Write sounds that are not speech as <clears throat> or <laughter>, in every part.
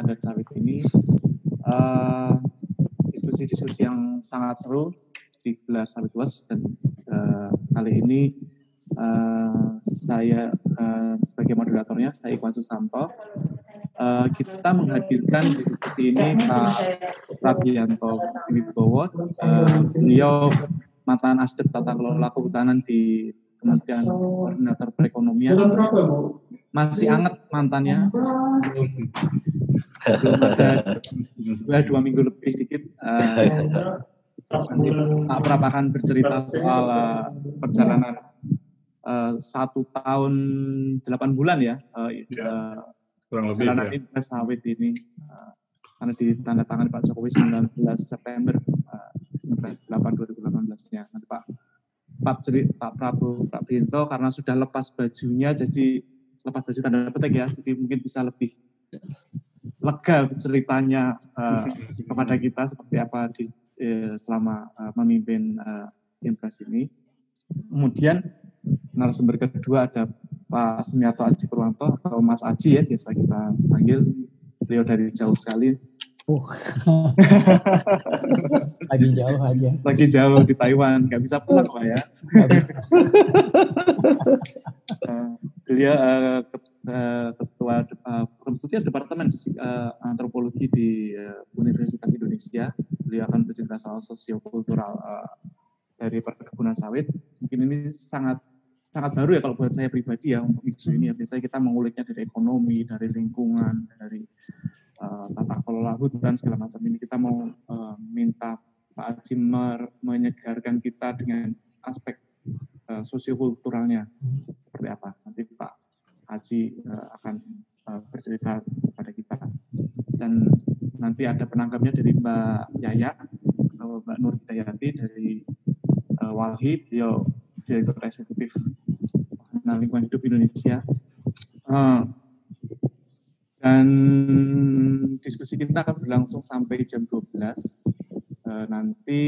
standar sawit ini diskusi-diskusi uh, yang sangat seru digelar Sawit Was dan uh, kali ini uh, saya uh, sebagai moderatornya saya Iwan Susanto. Uh, kita menghadirkan di diskusi ini Pak Prabianto Wibowo. Uh, beliau mantan asdep tata kelola kehutanan di Kementerian Koordinator Perekonomian. Masih anget mantannya dua, dua minggu lebih dikit uh, terus nanti Pak Prab akan bercerita soal uh, perjalanan uh, satu tahun delapan bulan ya, uh, ya kurang lebih perjalanan ya. sawit ini uh, karena ditandatangani Pak Jokowi 19 September uh, 19 8 2018 nya nanti Pak Pak, Jeri, Pak Prabowo Pak Binto karena sudah lepas bajunya jadi lepas baju tanda petik ya jadi mungkin bisa lebih lega ceritanya uh, <laughs> kepada kita seperti apa di uh, selama uh, memimpin uh, impres ini kemudian narasumber kedua ada Pak Sumiato Aji Purwanto atau Mas Aji ya biasa kita panggil beliau dari jauh sekali Uh. <laughs> Lagi jauh aja. Lagi jauh di Taiwan, nggak bisa pulang pak ya. uh, <laughs> beliau uh, ketua uh, Departemen uh, Antropologi di Universitas Indonesia. Beliau akan bercerita soal sosiokultural dari perkebunan sawit. Mungkin ini sangat sangat baru ya kalau buat saya pribadi ya untuk isu ini. Biasanya kita menguliknya dari ekonomi, dari lingkungan, dari tata kelola hutan segala macam ini kita mau minta Pak Haji menyegarkan kita dengan aspek uh, sosiokulturalnya seperti apa nanti Pak Haji uh, akan uh, bercerita kepada kita. Dan nanti ada penangkapnya dari Mbak Yaya atau Mbak Nur Hidayati dari uh, Walhi beliau direktur eksekutif lingkungan hidup Indonesia. Uh, dan diskusi kita akan berlangsung sampai jam 12. E, eh, nanti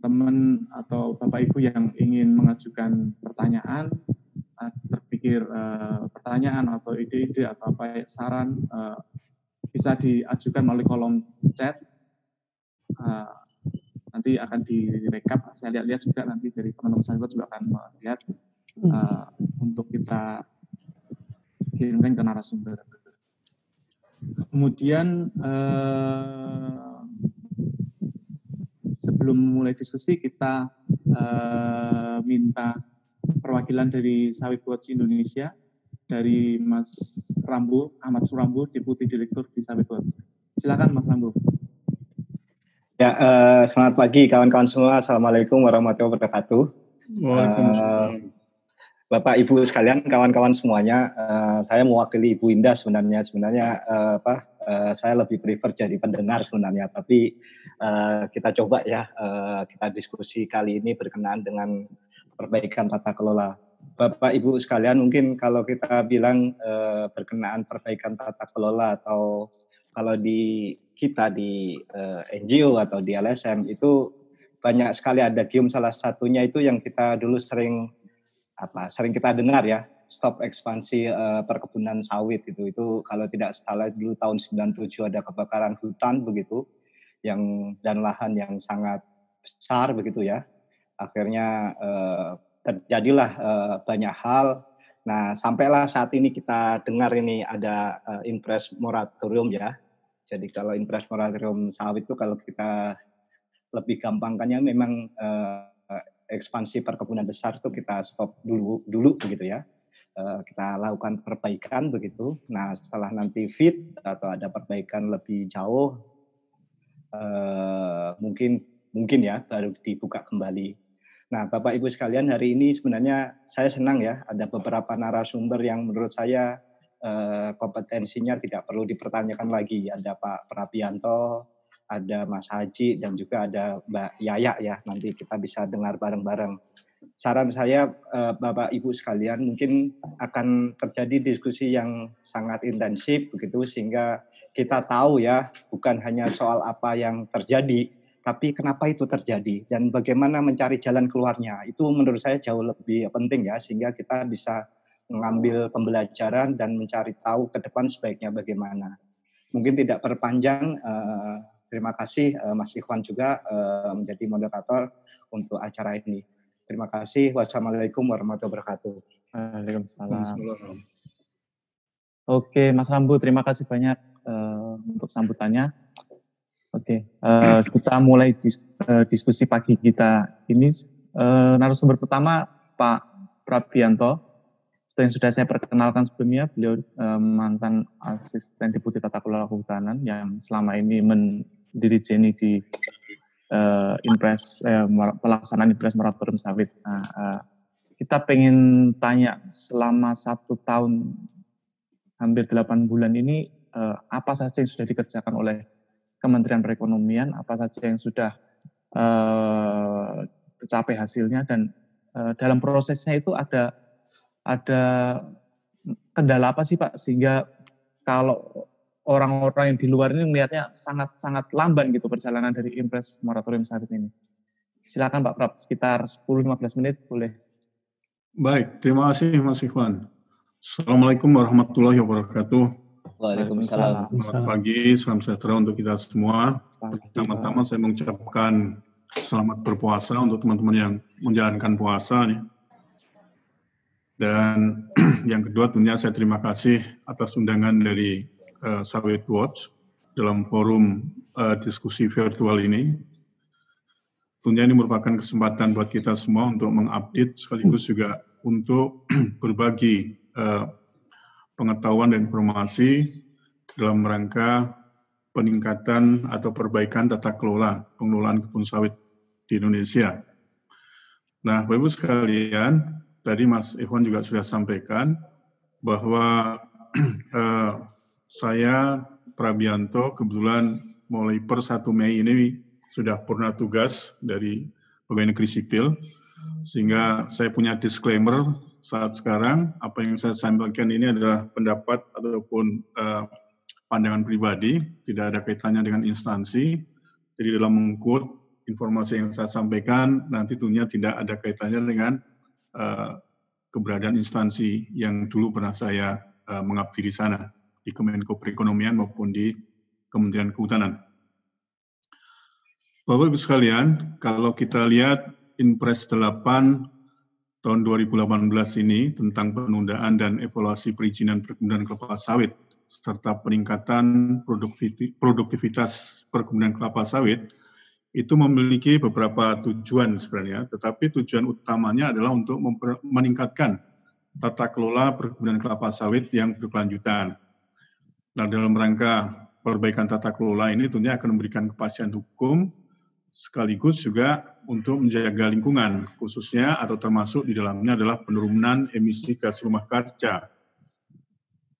teman-teman atau Bapak Ibu yang ingin mengajukan pertanyaan, eh, terpikir e, pertanyaan atau ide-ide atau apa ya, saran e, bisa diajukan melalui kolom chat. E, nanti akan direkap. Saya lihat-lihat juga nanti dari teman-teman saya juga akan melihat uh, untuk kita kirimkan ke narasumber. Kemudian eh, sebelum mulai diskusi kita eh, minta perwakilan dari Sawit Watch Indonesia dari Mas Rambu, Ahmad Surambu, Deputi Direktur di Sawit Watch. Silakan Mas Rambu. Ya, eh, selamat pagi kawan-kawan semua. Assalamualaikum warahmatullahi wabarakatuh. Waalaikumsalam. Uh, Bapak Ibu sekalian, kawan-kawan semuanya, uh, saya mewakili Ibu Indah sebenarnya. Sebenarnya uh, apa? Uh, saya lebih prefer jadi pendengar sebenarnya, tapi uh, kita coba ya uh, kita diskusi kali ini berkenaan dengan perbaikan tata kelola. Bapak Ibu sekalian, mungkin kalau kita bilang uh, berkenaan perbaikan tata kelola atau kalau di kita di uh, NGO atau di LSM itu banyak sekali ada gium. Salah satunya itu yang kita dulu sering apa sering kita dengar ya stop ekspansi uh, perkebunan sawit itu. Itu kalau tidak salah dulu tahun 97 ada kebakaran hutan begitu yang dan lahan yang sangat besar begitu ya akhirnya uh, terjadilah uh, banyak hal nah sampailah saat ini kita dengar ini ada uh, impres moratorium ya jadi kalau impres moratorium sawit itu kalau kita lebih gampangkannya memang uh, ekspansi perkebunan besar itu kita stop dulu dulu begitu ya. Uh, kita lakukan perbaikan begitu. Nah, setelah nanti fit atau ada perbaikan lebih jauh uh, mungkin mungkin ya baru dibuka kembali. Nah, Bapak Ibu sekalian, hari ini sebenarnya saya senang ya ada beberapa narasumber yang menurut saya uh, kompetensinya tidak perlu dipertanyakan lagi. Ada Pak Prabianto, ada Mas Haji dan juga ada Mbak Yaya ya. Nanti kita bisa dengar bareng-bareng. Saran saya eh, Bapak Ibu sekalian mungkin akan terjadi diskusi yang sangat intensif begitu sehingga kita tahu ya bukan hanya soal apa yang terjadi tapi kenapa itu terjadi dan bagaimana mencari jalan keluarnya itu menurut saya jauh lebih penting ya sehingga kita bisa mengambil pembelajaran dan mencari tahu ke depan sebaiknya bagaimana. mungkin tidak perpanjang. Uh, terima kasih uh, Mas Ikhwan juga uh, menjadi moderator untuk acara ini. Terima kasih. Wassalamualaikum warahmatullahi wabarakatuh. Waalaikumsalam. Oke, Mas Rambu, terima kasih banyak uh, untuk sambutannya. Oke, uh, kita mulai dis, uh, diskusi pagi kita ini. Uh, narasumber pertama Pak Prabianto. Yang sudah saya perkenalkan sebelumnya, beliau uh, mantan asisten deputi tata kelola kehutanan yang selama ini mendirigeni di uh, impres uh, pelaksanaan impres moratorium sawit. Nah, uh, kita pengen tanya selama satu tahun hampir delapan bulan ini uh, apa saja yang sudah dikerjakan oleh Kementerian Perekonomian, apa saja yang sudah uh, tercapai hasilnya dan uh, dalam prosesnya itu ada ada kendala apa sih Pak sehingga kalau orang-orang yang di luar ini melihatnya sangat-sangat lamban gitu perjalanan dari impres moratorium sawit ini. Silakan Pak Prab, sekitar 10-15 menit boleh. Baik, terima kasih Mas Ikhwan. Assalamualaikum warahmatullahi wabarakatuh. Waalaikumsalam. Selamat pagi, salam sejahtera untuk kita semua. Pertama-tama saya mengucapkan selamat berpuasa untuk teman-teman yang menjalankan puasa. Nih. Dan <clears throat> yang kedua tentunya saya terima kasih atas undangan dari uh, Sawit Watch dalam forum uh, diskusi virtual ini. Tentunya ini merupakan kesempatan buat kita semua untuk mengupdate sekaligus juga untuk <clears throat> berbagi uh, pengetahuan dan informasi dalam rangka peningkatan atau perbaikan tata kelola pengelolaan kebun sawit di Indonesia. Nah, Bapak Ibu sekalian, tadi Mas Ikhwan juga sudah sampaikan bahwa <clears throat> eh, saya Prabianto kebetulan mulai per 1 Mei ini sudah purna tugas dari pegawai negeri sipil sehingga saya punya disclaimer saat sekarang apa yang saya sampaikan ini adalah pendapat ataupun uh, pandangan pribadi tidak ada kaitannya dengan instansi jadi dalam mengkut informasi yang saya sampaikan nanti tentunya tidak ada kaitannya dengan uh, keberadaan instansi yang dulu pernah saya uh, mengabdi di sana, di Kemenko Perekonomian maupun di Kementerian Kehutanan. Bapak-Ibu sekalian, kalau kita lihat Inpres 8 tahun 2018 ini tentang penundaan dan evaluasi perizinan perkebunan kelapa sawit serta peningkatan produktivitas perkebunan kelapa sawit itu memiliki beberapa tujuan sebenarnya, tetapi tujuan utamanya adalah untuk meningkatkan tata kelola perkebunan kelapa sawit yang berkelanjutan. Nah, dalam rangka perbaikan tata kelola ini tentunya akan memberikan kepastian hukum sekaligus juga untuk menjaga lingkungan, khususnya atau termasuk di dalamnya adalah penurunan emisi gas rumah kaca.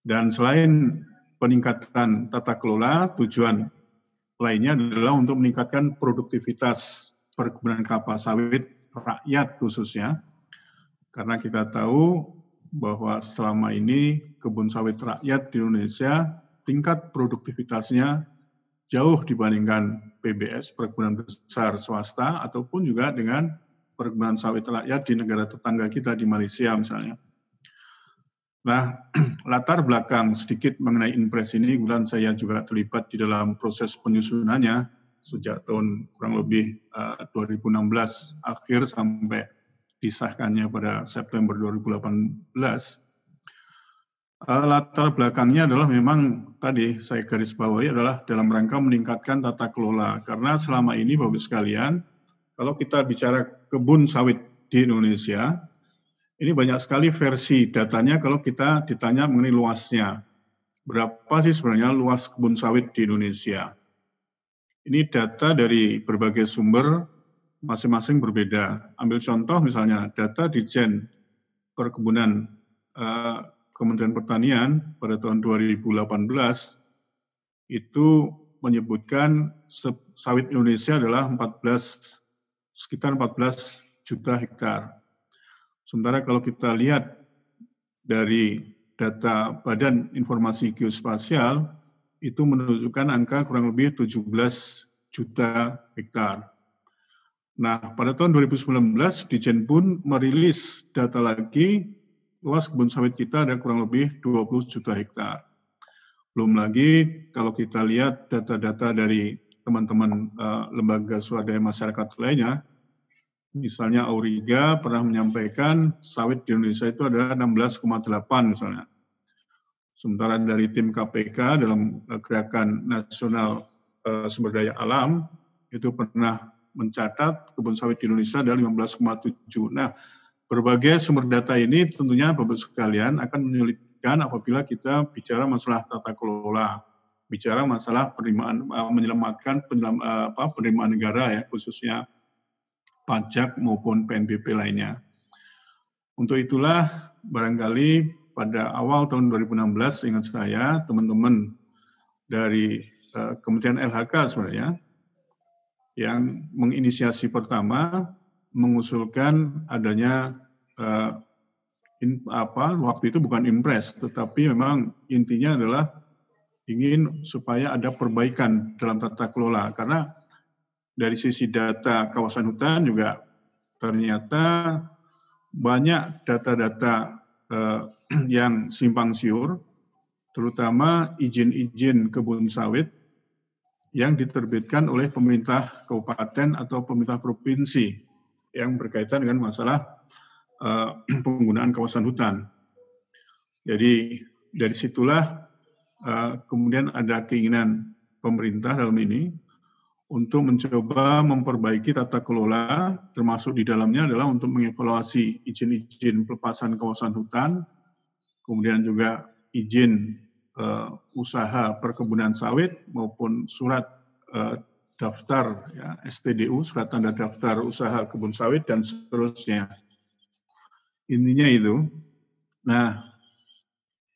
Dan selain peningkatan tata kelola, tujuan lainnya adalah untuk meningkatkan produktivitas perkebunan kelapa sawit rakyat khususnya, karena kita tahu bahwa selama ini kebun sawit rakyat di Indonesia tingkat produktivitasnya jauh dibandingkan PBS perkebunan besar swasta ataupun juga dengan perkebunan sawit rakyat di negara tetangga kita di Malaysia misalnya. Nah, <clears throat> latar belakang sedikit mengenai impres ini, kemudian saya juga terlibat di dalam proses penyusunannya sejak tahun kurang lebih uh, eh, 2016 akhir sampai disahkannya pada September 2018. Eh, latar belakangnya adalah memang tadi saya garis bawahi adalah dalam rangka meningkatkan tata kelola. Karena selama ini Bapak sekalian, kalau kita bicara kebun sawit di Indonesia, ini banyak sekali versi datanya kalau kita ditanya mengenai luasnya. Berapa sih sebenarnya luas kebun sawit di Indonesia? Ini data dari berbagai sumber masing-masing berbeda. Ambil contoh misalnya data di Jen Perkebunan uh, Kementerian Pertanian pada tahun 2018 itu menyebutkan sawit Indonesia adalah 14 sekitar 14 juta hektar. Sementara kalau kita lihat dari data Badan Informasi Geospasial, itu menunjukkan angka kurang lebih 17 juta hektar. Nah, pada tahun 2019, Dijen pun merilis data lagi, luas kebun sawit kita ada kurang lebih 20 juta hektar. Belum lagi kalau kita lihat data-data dari teman-teman uh, lembaga swadaya masyarakat lainnya, misalnya Auriga pernah menyampaikan sawit di Indonesia itu adalah 16,8 misalnya. Sementara dari tim KPK dalam uh, gerakan nasional uh, sumber daya alam itu pernah mencatat kebun sawit di Indonesia adalah 15,7. Nah, berbagai sumber data ini tentunya Bapak sekalian akan menyulitkan apabila kita bicara masalah tata kelola, bicara masalah penerimaan uh, menyelamatkan apa, penerimaan negara ya khususnya pajak maupun PNBP lainnya. Untuk itulah barangkali pada awal tahun 2016 ingat saya teman-teman dari uh, Kementerian LHK sebenarnya yang menginisiasi pertama mengusulkan adanya uh, in, apa waktu itu bukan impres tetapi memang intinya adalah ingin supaya ada perbaikan dalam tata kelola. Karena dari sisi data kawasan hutan juga ternyata banyak data-data uh, <clears throat> yang simpang siur terutama izin-izin kebun sawit yang diterbitkan oleh pemerintah kabupaten atau pemerintah provinsi yang berkaitan dengan masalah uh, <clears throat> penggunaan kawasan hutan. Jadi dari situlah uh, kemudian ada keinginan pemerintah dalam ini untuk mencoba memperbaiki tata kelola, termasuk di dalamnya adalah untuk mengevaluasi izin-izin pelepasan kawasan hutan, kemudian juga izin uh, usaha perkebunan sawit maupun surat uh, daftar ya, STDU, surat tanda daftar usaha kebun sawit dan seterusnya. Intinya itu. Nah,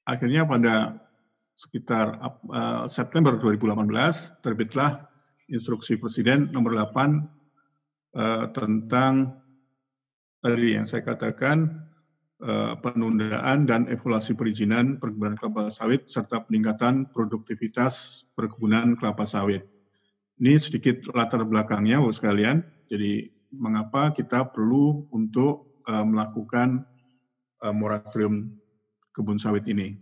akhirnya pada sekitar uh, September 2018 terbitlah instruksi Presiden nomor 8 uh, tentang tadi yang saya katakan Eh, penundaan dan evaluasi perizinan perkebunan kelapa sawit serta peningkatan produktivitas perkebunan kelapa sawit. Ini sedikit latar belakangnya, Bapak sekalian. Jadi mengapa kita perlu untuk uh, melakukan uh, moratorium kebun sawit ini.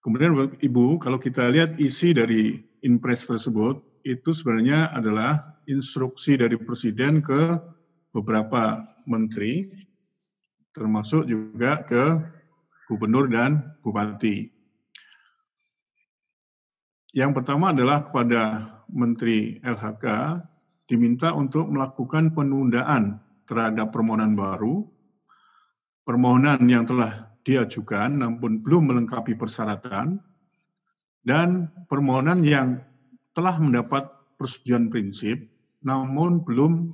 Kemudian Ibu, kalau kita lihat isi dari impres tersebut, itu sebenarnya adalah instruksi dari Presiden ke beberapa menteri termasuk juga ke gubernur dan bupati. Yang pertama adalah kepada Menteri LHK diminta untuk melakukan penundaan terhadap permohonan baru, permohonan yang telah diajukan namun belum melengkapi persyaratan, dan permohonan yang telah mendapat persetujuan prinsip namun belum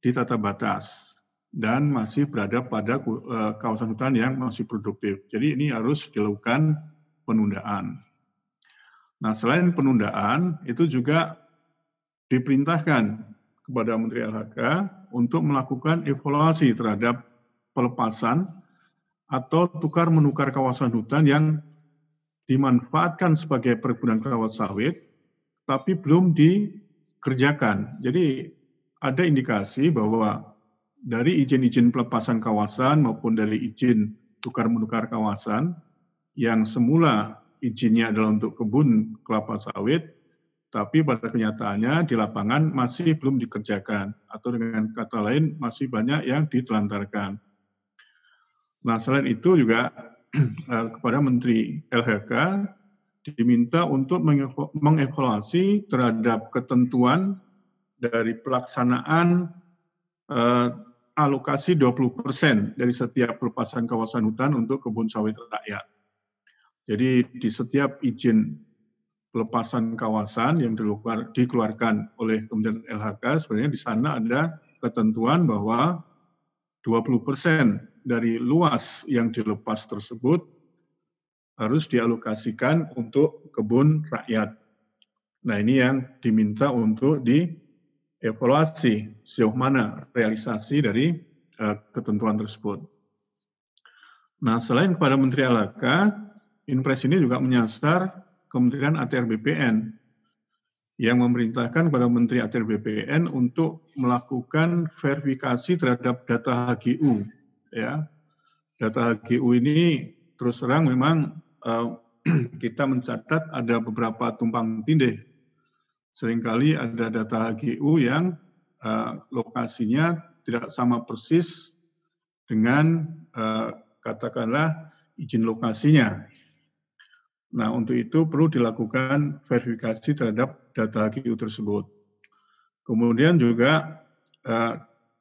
ditata batas dan masih berada pada uh, kawasan hutan yang masih produktif. Jadi ini harus dilakukan penundaan. Nah, selain penundaan, itu juga diperintahkan kepada Menteri LHK untuk melakukan evaluasi terhadap pelepasan atau tukar menukar kawasan hutan yang dimanfaatkan sebagai perkebunan kelapa sawit, tapi belum dikerjakan. Jadi ada indikasi bahwa dari izin-izin pelepasan kawasan maupun dari izin tukar menukar kawasan yang semula izinnya adalah untuk kebun kelapa sawit, tapi pada kenyataannya di lapangan masih belum dikerjakan atau dengan kata lain masih banyak yang ditelantarkan. Nah selain itu juga <clears throat> eh, kepada Menteri LHK diminta untuk mengevaluasi terhadap ketentuan dari pelaksanaan eh, alokasi 20% dari setiap pelepasan kawasan hutan untuk kebun sawit rakyat. Jadi di setiap izin pelepasan kawasan yang dikeluarkan oleh Kementerian LHK, sebenarnya di sana ada ketentuan bahwa 20% dari luas yang dilepas tersebut harus dialokasikan untuk kebun rakyat. Nah ini yang diminta untuk di evaluasi sejauh mana realisasi dari uh, ketentuan tersebut. Nah, selain kepada Menteri LHK, Inpres ini juga menyasar Kementerian ATR BPN yang memerintahkan kepada Menteri ATR BPN untuk melakukan verifikasi terhadap data HGU. Ya, data HGU ini terus terang memang uh, <clears throat> kita mencatat ada beberapa tumpang tindih. Seringkali ada data HGU yang uh, lokasinya tidak sama persis dengan uh, katakanlah izin lokasinya. Nah, untuk itu perlu dilakukan verifikasi terhadap data HGU tersebut. Kemudian juga uh,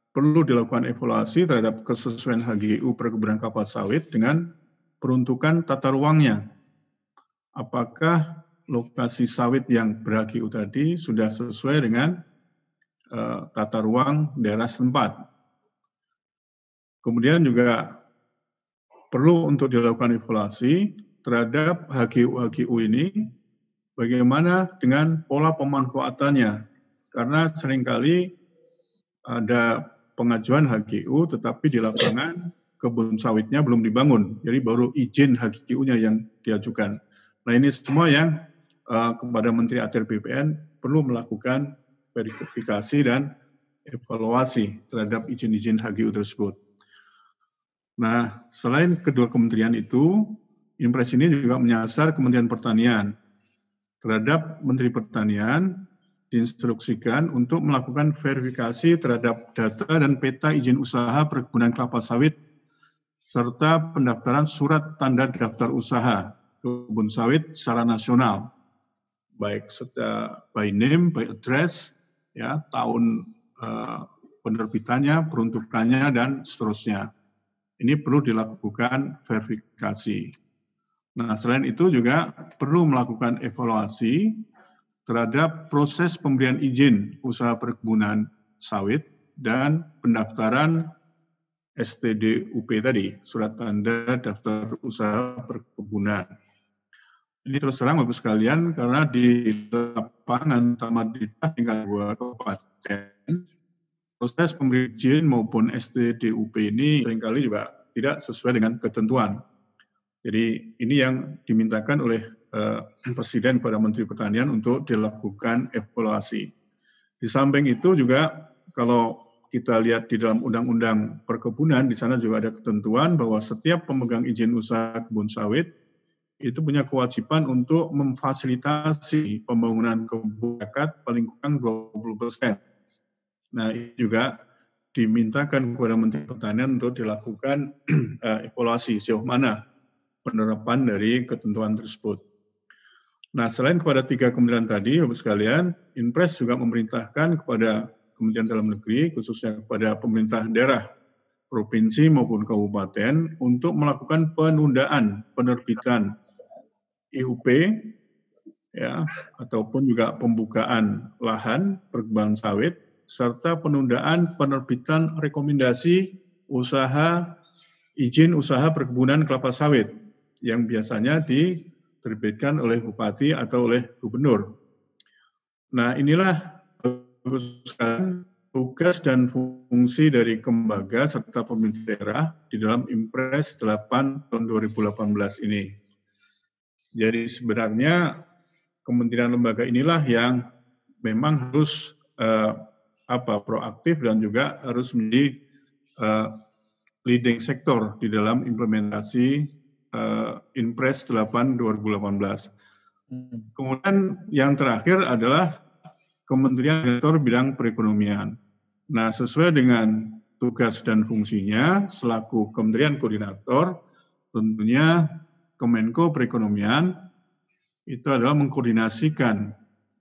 perlu dilakukan evaluasi terhadap kesesuaian HGU perkebunan kelapa sawit dengan peruntukan tata ruangnya. Apakah lokasi sawit yang ber-HGU tadi sudah sesuai dengan uh, tata ruang daerah setempat. Kemudian juga perlu untuk dilakukan evaluasi terhadap HGU-HGU ini, bagaimana dengan pola pemanfaatannya. Karena sering kali ada pengajuan HGU tetapi di lapangan kebun sawitnya belum dibangun. Jadi baru izin HGU-nya yang diajukan. Nah ini semua yang uh, kepada Menteri ATR BPN perlu melakukan verifikasi dan evaluasi terhadap izin-izin HGU tersebut. Nah, selain kedua kementerian itu, Impres ini juga menyasar Kementerian Pertanian. Terhadap Menteri Pertanian, diinstruksikan untuk melakukan verifikasi terhadap data dan peta izin usaha perkebunan kelapa sawit serta pendaftaran surat tanda daftar usaha kebun sawit secara nasional baik secara by name, by address, ya tahun uh, penerbitannya, peruntukannya dan seterusnya. Ini perlu dilakukan verifikasi. Nah, selain itu juga perlu melakukan evaluasi terhadap proses pemberian izin usaha perkebunan sawit dan pendaftaran STDUP tadi, surat tanda daftar usaha perkebunan. Ini terus terang Bapak sekalian karena di lapangan tamat di tingkat dua kabupaten proses pemberian izin maupun STDUP ini sering kali juga tidak sesuai dengan ketentuan. Jadi ini yang dimintakan oleh Eh, Presiden pada Menteri Pertanian untuk dilakukan evaluasi. Di samping itu juga kalau kita lihat di dalam Undang-Undang Perkebunan, di sana juga ada ketentuan bahwa setiap pemegang izin usaha kebun sawit itu punya kewajiban untuk memfasilitasi pembangunan kebun zakat paling kurang 20 persen. Nah, ini juga dimintakan kepada Menteri Pertanian untuk dilakukan <clears throat> eh, evaluasi sejauh mana penerapan dari ketentuan tersebut. Nah, selain kepada tiga kementerian tadi, Bapak sekalian, Inpres juga memerintahkan kepada Kementerian Dalam Negeri, khususnya kepada pemerintah daerah, provinsi maupun kabupaten, untuk melakukan penundaan penerbitan IUP, ya, ataupun juga pembukaan lahan perkebunan sawit, serta penundaan penerbitan rekomendasi usaha izin usaha perkebunan kelapa sawit yang biasanya di diterbitkan oleh bupati atau oleh gubernur. Nah, inilah tugas dan fungsi dari Kembaga serta pemerintah daerah di dalam Impres 8 tahun 2018 ini. Jadi sebenarnya kementerian lembaga inilah yang memang harus uh, apa proaktif dan juga harus menjadi uh, leading sektor di dalam implementasi uh, Inpres 8 2018. Hmm. Kemudian yang terakhir adalah Kementerian Sektor Bidang Perekonomian. Nah, sesuai dengan tugas dan fungsinya selaku Kementerian Koordinator, tentunya Kemenko Perekonomian itu adalah mengkoordinasikan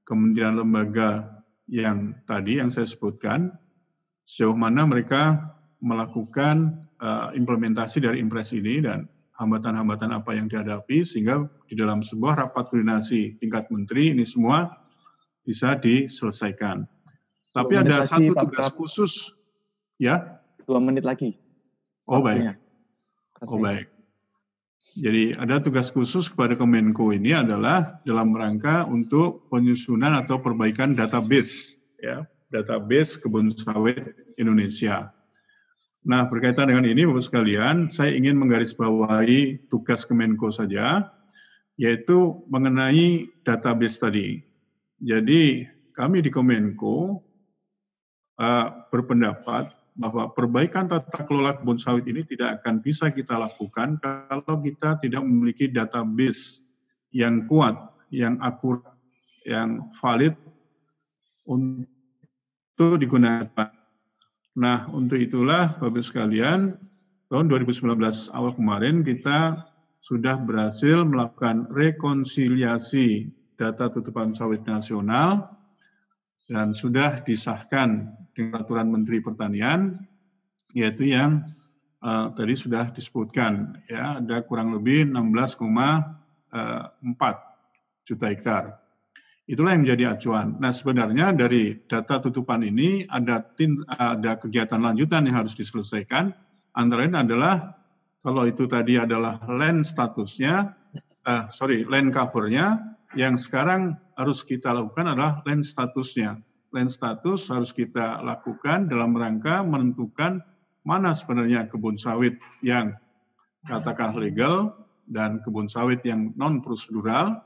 kementerian lembaga yang tadi yang saya sebutkan, sejauh mana mereka melakukan uh, implementasi dari impres ini dan hambatan-hambatan apa yang dihadapi sehingga di dalam sebuah rapat koordinasi tingkat menteri ini semua bisa diselesaikan. Tapi ada lagi, satu tugas Pak. khusus, ya? Dua menit lagi. Oh baik. Oh baik. Jadi ada tugas khusus kepada Kemenko ini adalah dalam rangka untuk penyusunan atau perbaikan database, ya, database kebun sawit Indonesia. Nah, berkaitan dengan ini, Bapak sekalian, saya ingin menggarisbawahi tugas Kemenko saja, yaitu mengenai database tadi. Jadi, kami di Kemenko uh, berpendapat bahwa perbaikan tata kelola kebun sawit ini tidak akan bisa kita lakukan kalau kita tidak memiliki database yang kuat, yang akurat, yang valid untuk digunakan. Nah, untuk itulah Bapak sekalian, tahun 2019 awal kemarin kita sudah berhasil melakukan rekonsiliasi data tutupan sawit nasional dan sudah disahkan dengan peraturan Menteri Pertanian, yaitu yang uh, tadi sudah disebutkan, ya ada kurang lebih 16,4 eh, juta hektar. Itulah yang menjadi acuan. Nah, sebenarnya dari data tutupan ini ada tin, ada kegiatan lanjutan yang harus diselesaikan. Antara lain adalah kalau itu tadi adalah land statusnya, uh, sorry, land covernya, yang sekarang harus kita lakukan adalah land statusnya. Land status harus kita lakukan dalam rangka menentukan mana sebenarnya kebun sawit yang katakan legal dan kebun sawit yang non prosedural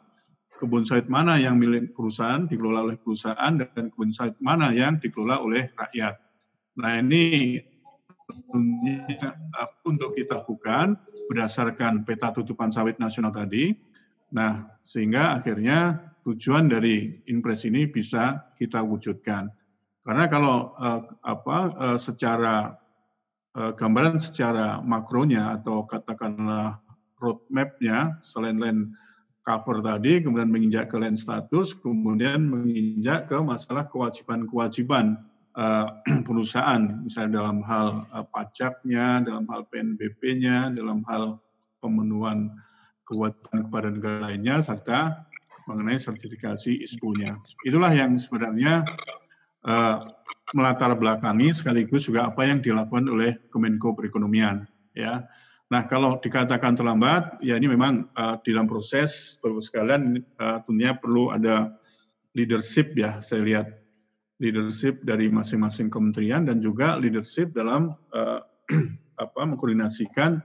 kebun sawit mana yang milik perusahaan, dikelola oleh perusahaan, dan kebun sawit mana yang dikelola oleh rakyat. Nah ini untuk kita lakukan berdasarkan peta tutupan sawit nasional tadi. Nah sehingga akhirnya tujuan dari impres ini bisa kita wujudkan. Karena kalau uh, apa uh, secara uh, gambaran secara makronya atau katakanlah roadmap-nya selain lain cover tadi, kemudian menginjak ke land status, kemudian menginjak ke masalah kewajiban-kewajiban uh, <clears throat> perusahaan, misalnya dalam hal uh, pajaknya, dalam hal PNBP-nya, dalam hal pemenuhan kewajiban kepada negara lainnya, serta mengenai sertifikasi ISPO-nya. Itulah yang sebenarnya uh, melatar belakangi sekaligus juga apa yang dilakukan oleh Kemenko Perekonomian. Ya, Nah, kalau dikatakan terlambat, ya ini memang uh, di dalam proses, Bapak sekalian, uh, tentunya perlu ada leadership ya, saya lihat leadership dari masing-masing kementerian dan juga leadership dalam uh, <clears throat> apa mengkoordinasikan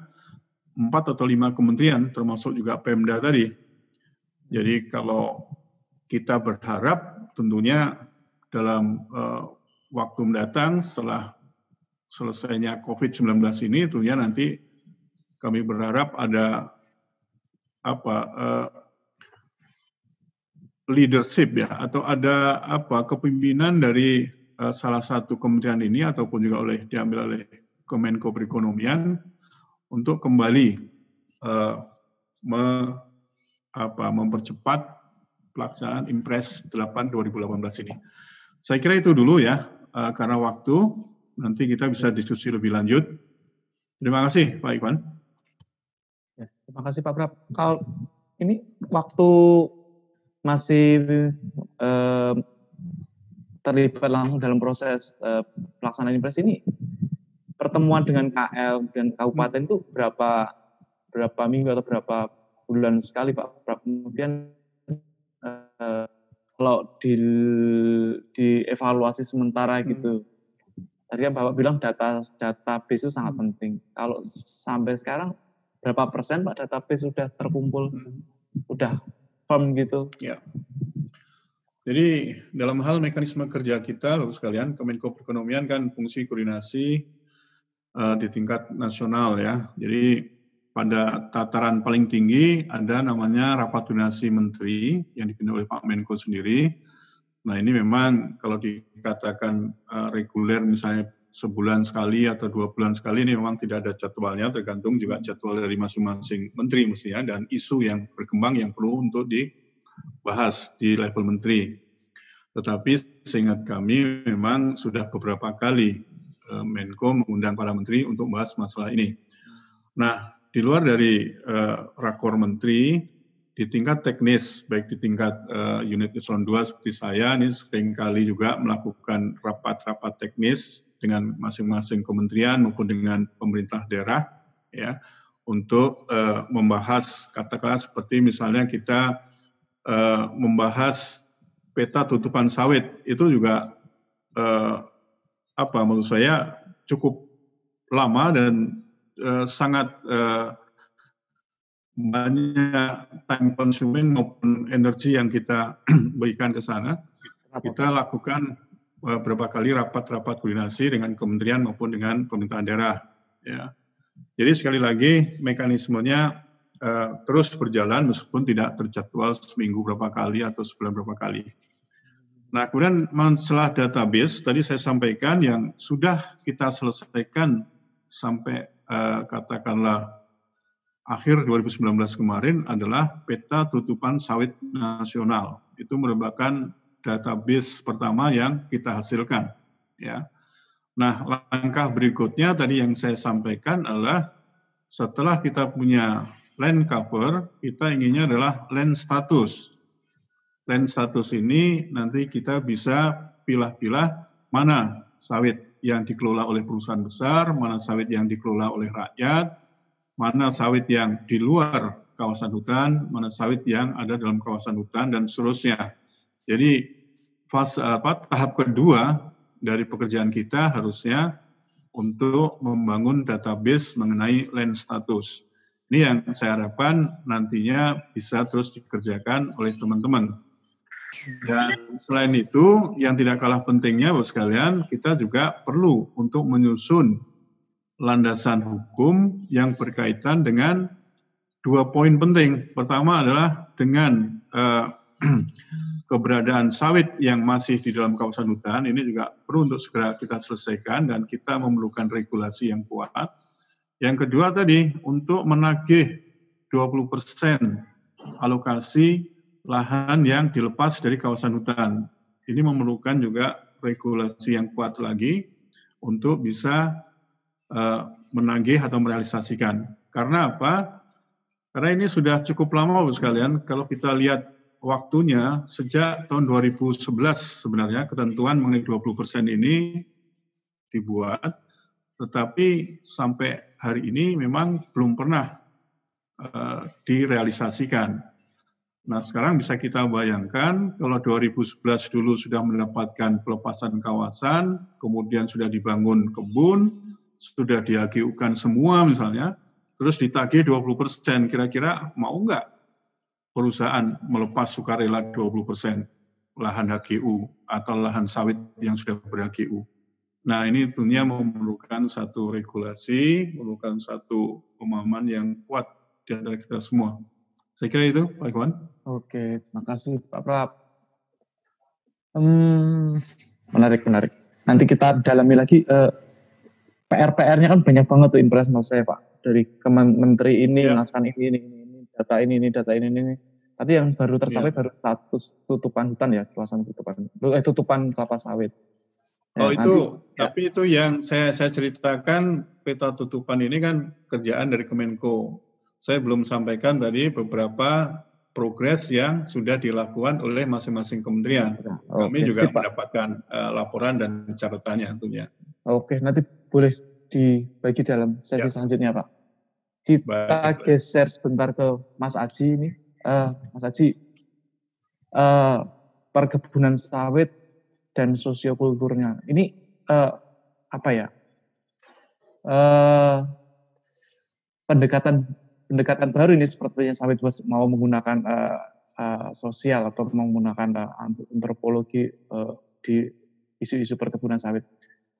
empat atau lima kementerian, termasuk juga Pemda tadi. Jadi kalau kita berharap tentunya dalam uh, waktu mendatang setelah selesainya COVID-19 ini tentunya nanti kami berharap ada apa uh, leadership ya atau ada apa kepemimpinan dari uh, salah satu kementerian ini ataupun juga oleh diambil oleh Kemenko Perekonomian untuk kembali uh, me, apa, mempercepat pelaksanaan Impres 8 2018 ini. Saya kira itu dulu ya, uh, karena waktu nanti kita bisa diskusi lebih lanjut. Terima kasih Pak Iwan. Terima kasih Pak Prab. Kalau ini waktu masih eh, terlibat langsung dalam proses eh, pelaksanaan impres ini, pertemuan dengan KL dan kabupaten itu berapa berapa minggu atau berapa bulan sekali Pak Prab. Kemudian eh, kalau di di evaluasi sementara hmm. gitu, tadi kan Bapak bilang data database itu sangat hmm. penting. Kalau sampai sekarang berapa persen Pak database sudah terkumpul, hmm. udah firm gitu? Ya. Jadi dalam hal mekanisme kerja kita, Bapak sekalian, Kemenko Perekonomian kan fungsi koordinasi uh, di tingkat nasional ya. Jadi pada tataran paling tinggi ada namanya rapat koordinasi menteri yang dipimpin oleh Pak Menko sendiri. Nah ini memang kalau dikatakan uh, reguler misalnya sebulan sekali atau dua bulan sekali ini memang tidak ada jadwalnya, tergantung juga jadwal dari masing-masing menteri mestinya dan isu yang berkembang yang perlu untuk dibahas di level menteri. Tetapi seingat kami memang sudah beberapa kali uh, Menko mengundang para menteri untuk membahas masalah ini. Nah, di luar dari uh, rakor menteri, di tingkat teknis, baik di tingkat uh, unit eselon 2 seperti saya, ini sering kali juga melakukan rapat-rapat teknis dengan masing-masing kementerian maupun dengan pemerintah daerah ya untuk uh, membahas katakanlah seperti misalnya kita uh, membahas peta tutupan sawit. Itu juga uh, apa menurut saya cukup lama dan uh, sangat uh, banyak time consuming maupun energi yang kita <clears throat> berikan ke sana. Kita lakukan beberapa kali rapat-rapat koordinasi dengan kementerian maupun dengan pemerintahan daerah. Ya. Jadi sekali lagi mekanismenya uh, terus berjalan meskipun tidak terjadwal seminggu berapa kali atau sebulan berapa kali. Nah, kemudian masalah database tadi saya sampaikan yang sudah kita selesaikan sampai uh, katakanlah akhir 2019 kemarin adalah peta tutupan sawit nasional. Itu merupakan database pertama yang kita hasilkan, ya. Nah, langkah berikutnya tadi yang saya sampaikan adalah setelah kita punya land cover, kita inginnya adalah land status land status ini nanti kita bisa pilah-pilah mana sawit yang dikelola oleh perusahaan besar, mana sawit yang dikelola oleh rakyat, mana sawit yang di luar kawasan hutan, mana sawit yang ada dalam kawasan hutan dan seterusnya. Jadi fase apa tahap kedua dari pekerjaan kita harusnya untuk membangun database mengenai land status. Ini yang saya harapkan nantinya bisa terus dikerjakan oleh teman-teman. Dan selain itu, yang tidak kalah pentingnya, Bapak sekalian, kita juga perlu untuk menyusun landasan hukum yang berkaitan dengan dua poin penting. Pertama adalah dengan uh, <clears throat> keberadaan sawit yang masih di dalam kawasan hutan, ini juga perlu untuk segera kita selesaikan dan kita memerlukan regulasi yang kuat. Yang kedua tadi, untuk menagih 20 persen alokasi lahan yang dilepas dari kawasan hutan. Ini memerlukan juga regulasi yang kuat lagi untuk bisa uh, menagih atau merealisasikan. Karena apa? Karena ini sudah cukup lama, Bu sekalian. Kalau kita lihat waktunya, sejak tahun 2011 sebenarnya ketentuan mengenai 20 persen ini dibuat, tetapi sampai hari ini memang belum pernah uh, direalisasikan. Nah, sekarang bisa kita bayangkan kalau 2011 dulu sudah mendapatkan pelepasan kawasan, kemudian sudah dibangun kebun, sudah diagiukan semua misalnya, terus ditagih 20 persen, kira-kira mau nggak perusahaan melepas sukarela 20 persen lahan HGU atau lahan sawit yang sudah ber-HGU? Nah, ini tentunya memerlukan satu regulasi, memerlukan satu pemahaman yang kuat di antara kita semua. Saya kira itu, Pak Iwan. Oke, terima kasih Pak Prab. Hmm, menarik, menarik. Nanti kita dalami lagi. Uh, PR-PR-nya kan banyak banget tuh impress mas saya Pak. Dari Menteri ini, ya. ini, ini, ini, data ini, ini, data ini, ini. Tadi yang baru tercapai ya. baru status tutupan hutan ya, kawasan tutupan, eh tutupan kelapa sawit. Oh ya, itu, nanti, tapi ya. itu yang saya saya ceritakan peta tutupan ini kan kerjaan dari Kemenko saya belum sampaikan tadi beberapa progres yang sudah dilakukan oleh masing-masing kementerian. Oh, Kami juga sih, mendapatkan uh, laporan dan catatannya tentunya. Oke, nanti boleh dibagi dalam sesi ya. selanjutnya, Pak. Kita baik, geser sebentar ke Mas Aji ini. Uh, Mas Aji, uh, perkebunan sawit dan sosiokulturnya. Ini uh, apa ya? Uh, pendekatan pendekatan baru ini seperti yang Sawit Bos mau menggunakan uh, uh, sosial atau menggunakan uh, antropologi uh, di isu-isu perkebunan sawit.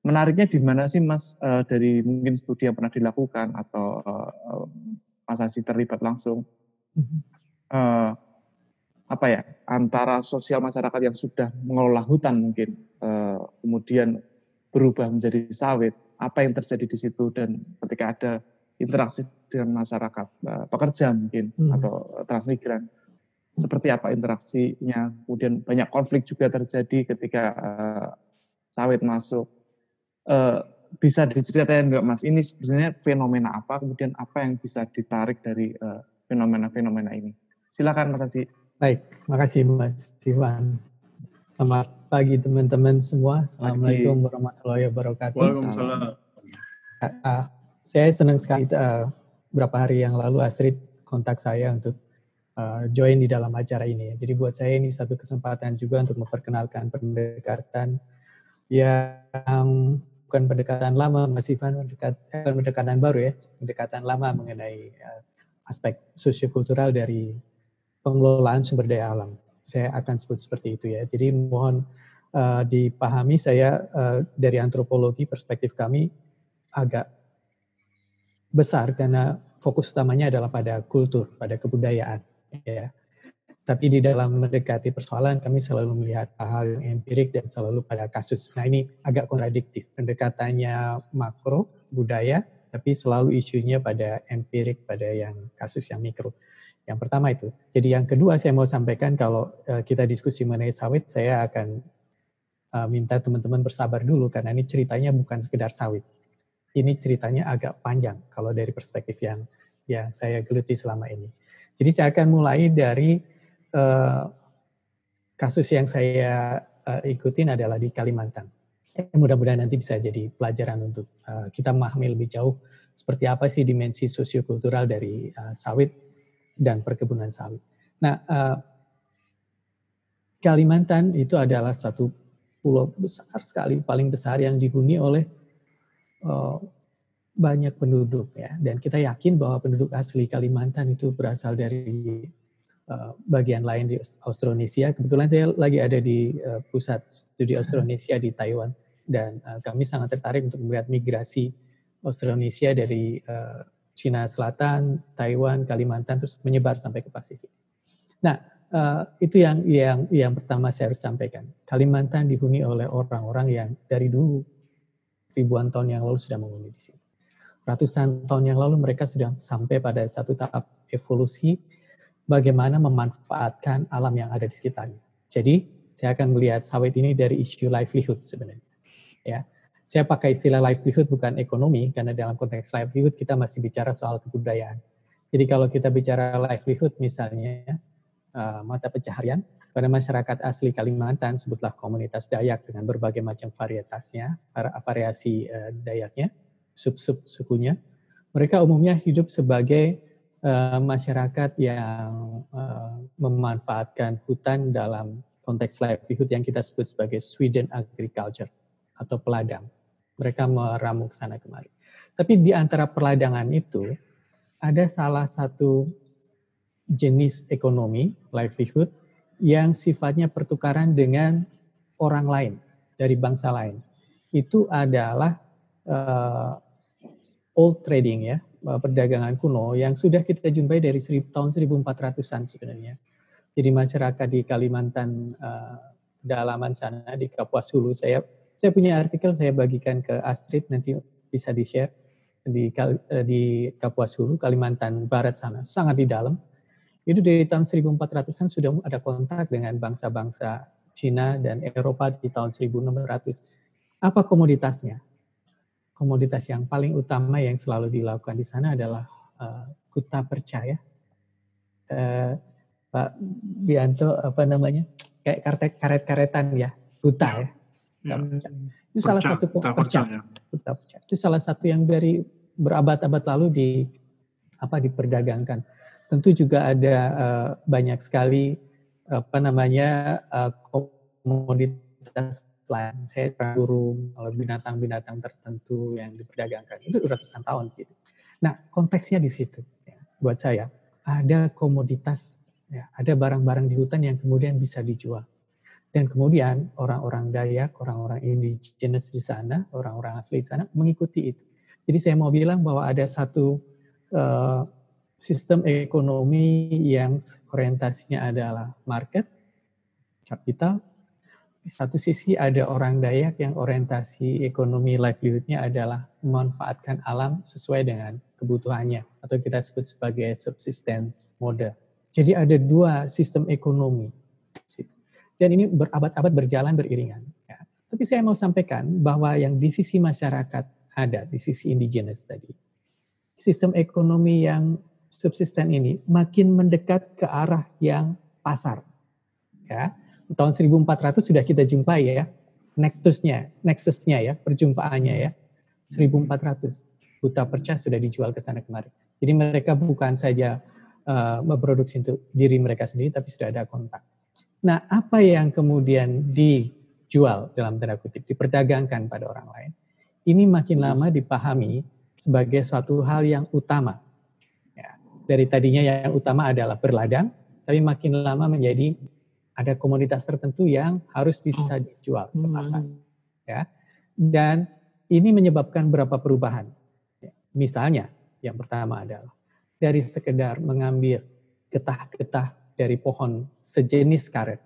Menariknya di mana sih Mas? Uh, dari mungkin studi yang pernah dilakukan atau uh, Mas Haji terlibat langsung? Uh, apa ya antara sosial masyarakat yang sudah mengelola hutan mungkin uh, kemudian berubah menjadi sawit apa yang terjadi di situ dan ketika ada interaksi dengan masyarakat uh, pekerja mungkin hmm. atau transmigran seperti apa interaksinya? Kemudian banyak konflik juga terjadi ketika uh, sawit masuk uh, bisa diceritain nggak mas? Ini sebenarnya fenomena apa? Kemudian apa yang bisa ditarik dari fenomena-fenomena uh, ini? Silakan mas Aji. Baik makasih mas Iwan. Selamat pagi teman-teman semua. Assalamualaikum warahmatullahi wabarakatuh. Waalaikumsalam. Uh, saya senang sekali uh, beberapa hari yang lalu Astrid kontak saya untuk uh, join di dalam acara ini. Jadi buat saya ini satu kesempatan juga untuk memperkenalkan pendekatan yang bukan pendekatan lama, masih pendekat, eh, pendekatan baru ya, pendekatan lama mengenai uh, aspek sosiokultural dari pengelolaan sumber daya alam. Saya akan sebut seperti itu ya. Jadi mohon uh, dipahami saya uh, dari antropologi perspektif kami agak besar karena fokus utamanya adalah pada kultur, pada kebudayaan. Ya. Tapi di dalam mendekati persoalan kami selalu melihat hal yang empirik dan selalu pada kasus. Nah ini agak kontradiktif. Pendekatannya makro, budaya, tapi selalu isunya pada empirik, pada yang kasus yang mikro. Yang pertama itu. Jadi yang kedua saya mau sampaikan kalau uh, kita diskusi mengenai sawit, saya akan uh, minta teman-teman bersabar dulu karena ini ceritanya bukan sekedar sawit. Ini ceritanya agak panjang kalau dari perspektif yang ya saya geluti selama ini. Jadi saya akan mulai dari uh, kasus yang saya uh, ikutin adalah di Kalimantan. Eh, mudah-mudahan nanti bisa jadi pelajaran untuk uh, kita memahami lebih jauh seperti apa sih dimensi sosiokultural dari uh, sawit dan perkebunan sawit. Nah, uh, Kalimantan itu adalah satu pulau besar sekali, paling besar yang dihuni oleh uh, banyak penduduk ya. Dan kita yakin bahwa penduduk asli Kalimantan itu berasal dari uh, bagian lain di Austronesia. Kebetulan saya lagi ada di uh, pusat studi Austronesia di Taiwan dan uh, kami sangat tertarik untuk melihat migrasi Austronesia dari uh, Cina Selatan, Taiwan, Kalimantan terus menyebar sampai ke Pasifik. Nah, uh, itu yang yang yang pertama saya harus sampaikan. Kalimantan dihuni oleh orang-orang yang dari dulu ribuan tahun yang lalu sudah menghuni di sini. Ratusan tahun yang lalu mereka sudah sampai pada satu tahap evolusi bagaimana memanfaatkan alam yang ada di sekitarnya. Jadi, saya akan melihat sawit ini dari isu livelihood sebenarnya. Ya, saya pakai istilah livelihood bukan ekonomi, karena dalam konteks livelihood kita masih bicara soal kebudayaan. Jadi kalau kita bicara livelihood misalnya, uh, mata pencaharian, pada masyarakat asli Kalimantan, sebutlah komunitas Dayak dengan berbagai macam varietasnya, variasi uh, Dayaknya, sub-sub sukunya, mereka umumnya hidup sebagai uh, masyarakat yang uh, memanfaatkan hutan dalam konteks livelihood yang kita sebut sebagai Sweden agriculture atau peladang. Mereka meramu ke sana kemari. Tapi di antara peladangan itu ada salah satu jenis ekonomi, livelihood, yang sifatnya pertukaran dengan orang lain, dari bangsa lain. Itu adalah uh, old trading ya, eh, perdagangan kuno yang sudah kita jumpai dari tahun 1400-an sebenarnya. Jadi masyarakat di Kalimantan uh, dalaman sana di Kapuas Hulu, saya saya punya artikel saya bagikan ke Astrid nanti bisa di-share di eh, di Kapuas Hulu, Kalimantan Barat sana, sangat di dalam. Itu dari tahun 1400-an sudah ada kontak dengan bangsa-bangsa Cina dan Eropa di tahun 1600. Apa komoditasnya? Komoditas yang paling utama yang selalu dilakukan di sana adalah uh, kuta percaya. Uh, Pak Bianto apa namanya? Kayak karet-karetan ya, kuta ya Ya. Itu perca, salah satu pecah. Ya. Itu salah satu yang dari berabad-abad lalu di apa diperdagangkan. Tentu juga ada uh, banyak sekali apa namanya uh, komoditas lain. Saya burung, binatang-binatang tertentu yang diperdagangkan itu ratusan tahun gitu. Nah konteksnya di situ. Ya, buat saya ada komoditas, ya, ada barang-barang di hutan yang kemudian bisa dijual. Dan kemudian orang-orang Dayak, orang-orang indigenous di sana, orang-orang asli di sana mengikuti itu. Jadi saya mau bilang bahwa ada satu uh, sistem ekonomi yang orientasinya adalah market, kapital. Satu sisi ada orang Dayak yang orientasi ekonomi livelihood-nya adalah memanfaatkan alam sesuai dengan kebutuhannya atau kita sebut sebagai subsistence model. Jadi ada dua sistem ekonomi dan ini berabad-abad berjalan beriringan. Ya. Tapi saya mau sampaikan bahwa yang di sisi masyarakat ada, di sisi indigenous tadi, sistem ekonomi yang subsisten ini makin mendekat ke arah yang pasar. Ya, tahun 1400 sudah kita jumpai ya, nexusnya, nexusnya ya, perjumpaannya ya, 1400 buta percah sudah dijual ke sana kemari. Jadi mereka bukan saja uh, memproduksi untuk diri mereka sendiri, tapi sudah ada kontak. Nah, apa yang kemudian dijual dalam tanda kutip, diperdagangkan pada orang lain, ini makin lama dipahami sebagai suatu hal yang utama. Ya, dari tadinya yang utama adalah berladang, tapi makin lama menjadi ada komoditas tertentu yang harus bisa dijual ke hmm. pasar. Ya, dan ini menyebabkan beberapa perubahan. Ya, misalnya, yang pertama adalah dari sekedar mengambil getah-getah dari pohon sejenis karet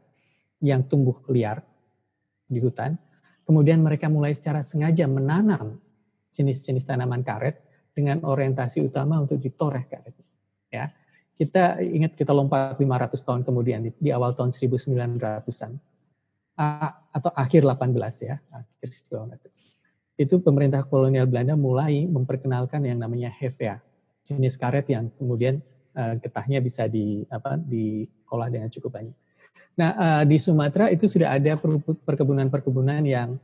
yang tumbuh liar di hutan, kemudian mereka mulai secara sengaja menanam jenis-jenis tanaman karet dengan orientasi utama untuk ditoreh karet. Ya, kita ingat kita lompat 500 tahun kemudian di, di awal tahun 1900-an atau akhir 18 ya, akhir 19 Itu pemerintah kolonial Belanda mulai memperkenalkan yang namanya hevea, jenis karet yang kemudian uh, getahnya bisa di apa diolah dengan cukup banyak. Nah, uh, di Sumatera itu sudah ada perkebunan-perkebunan yang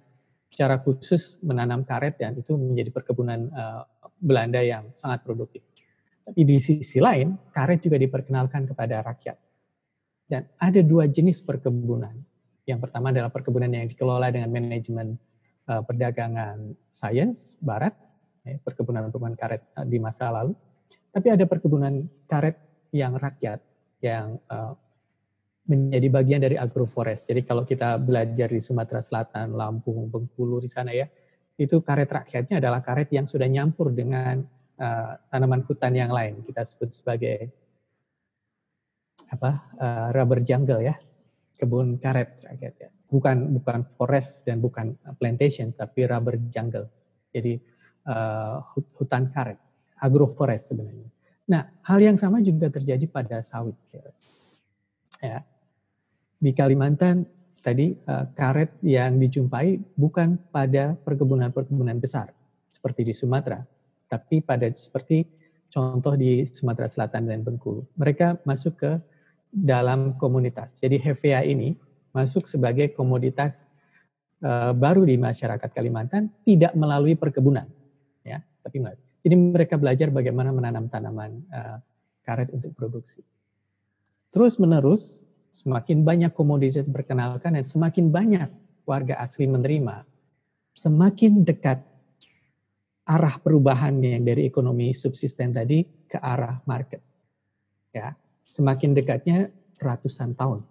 secara khusus menanam karet dan itu menjadi perkebunan uh, Belanda yang sangat produktif. Tapi di sisi lain, karet juga diperkenalkan kepada rakyat. Dan ada dua jenis perkebunan. Yang pertama adalah perkebunan yang dikelola dengan manajemen uh, perdagangan sains barat, ya, perkebunan-perkebunan karet uh, di masa lalu. Tapi ada perkebunan karet yang rakyat, yang uh, menjadi bagian dari agroforest. Jadi kalau kita belajar di Sumatera Selatan, Lampung, Bengkulu di sana ya, itu karet rakyatnya adalah karet yang sudah nyampur dengan uh, tanaman hutan yang lain. Kita sebut sebagai apa uh, rubber jungle ya, kebun karet rakyat ya. Bukan bukan forest dan bukan plantation, tapi rubber jungle. Jadi uh, hutan karet, agroforest sebenarnya. Nah, hal yang sama juga terjadi pada sawit. Ya. Di Kalimantan tadi karet yang dijumpai bukan pada perkebunan-perkebunan besar seperti di Sumatera, tapi pada seperti contoh di Sumatera Selatan dan Bengkulu. Mereka masuk ke dalam komunitas. Jadi Hevea ini masuk sebagai komoditas uh, baru di masyarakat Kalimantan tidak melalui perkebunan, ya, tapi jadi mereka belajar bagaimana menanam tanaman uh, karet untuk produksi. Terus menerus semakin banyak komoditas berkenalkan dan semakin banyak warga asli menerima, semakin dekat arah perubahan yang dari ekonomi subsisten tadi ke arah market. Ya, semakin dekatnya ratusan tahun.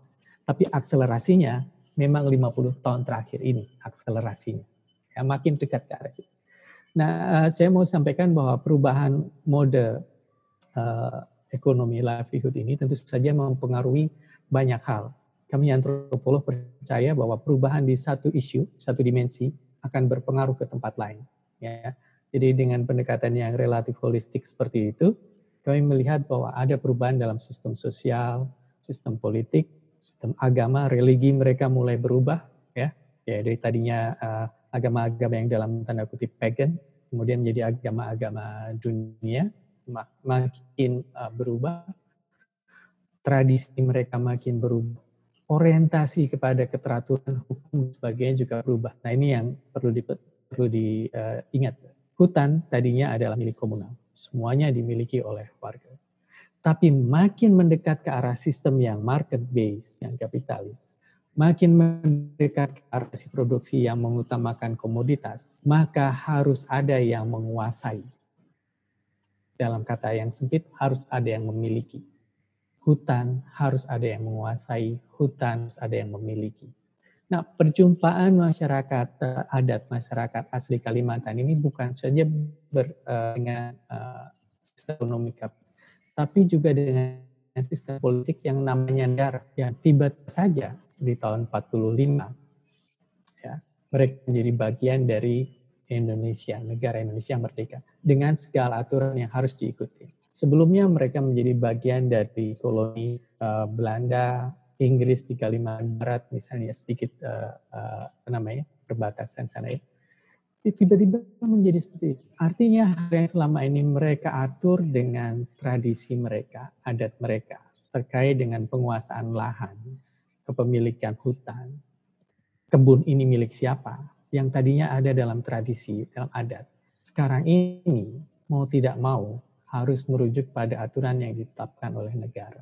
Tapi akselerasinya memang 50 tahun terakhir ini akselerasinya. Ya, makin dekat ke arah situ. Nah, eh, saya mau sampaikan bahwa perubahan mode uh, ekonomi livelihood ini tentu saja mempengaruhi banyak hal. Kami antropolog percaya bahwa perubahan di satu isu, satu dimensi akan berpengaruh ke tempat lain. Ya, jadi dengan pendekatan yang relatif holistik seperti itu, kami melihat bahwa ada perubahan dalam sistem sosial, sistem politik, sistem agama, religi mereka mulai berubah, ya. Ya dari tadinya uh, agama-agama yang dalam tanda kutip pagan, kemudian menjadi agama-agama dunia, mak makin uh, berubah, tradisi mereka makin berubah, orientasi kepada keteraturan hukum sebagainya juga berubah. Nah ini yang perlu di, perlu diingat. Uh, Hutan tadinya adalah milik komunal, semuanya dimiliki oleh warga. Tapi makin mendekat ke arah sistem yang market based, yang kapitalis, makin mendekat ke arah si produksi yang mengutamakan komoditas, maka harus ada yang menguasai. Dalam kata yang sempit, harus ada yang memiliki. Hutan harus ada yang menguasai, hutan harus ada yang memiliki. Nah, perjumpaan masyarakat uh, adat masyarakat asli Kalimantan ini bukan saja ber, uh, dengan uh, sistem ekonomi kapitalis, tapi juga dengan sistem politik yang namanya dar yang tiba saja di tahun 45 ya mereka menjadi bagian dari Indonesia negara Indonesia merdeka dengan segala aturan yang harus diikuti. Sebelumnya mereka menjadi bagian dari koloni uh, Belanda Inggris di Kalimantan Barat misalnya sedikit uh, uh, namanya perbatasan sana ya tiba-tiba menjadi seperti itu. Artinya hal yang selama ini mereka atur dengan tradisi mereka, adat mereka terkait dengan penguasaan lahan, kepemilikan hutan, kebun ini milik siapa, yang tadinya ada dalam tradisi, dalam adat. Sekarang ini mau tidak mau harus merujuk pada aturan yang ditetapkan oleh negara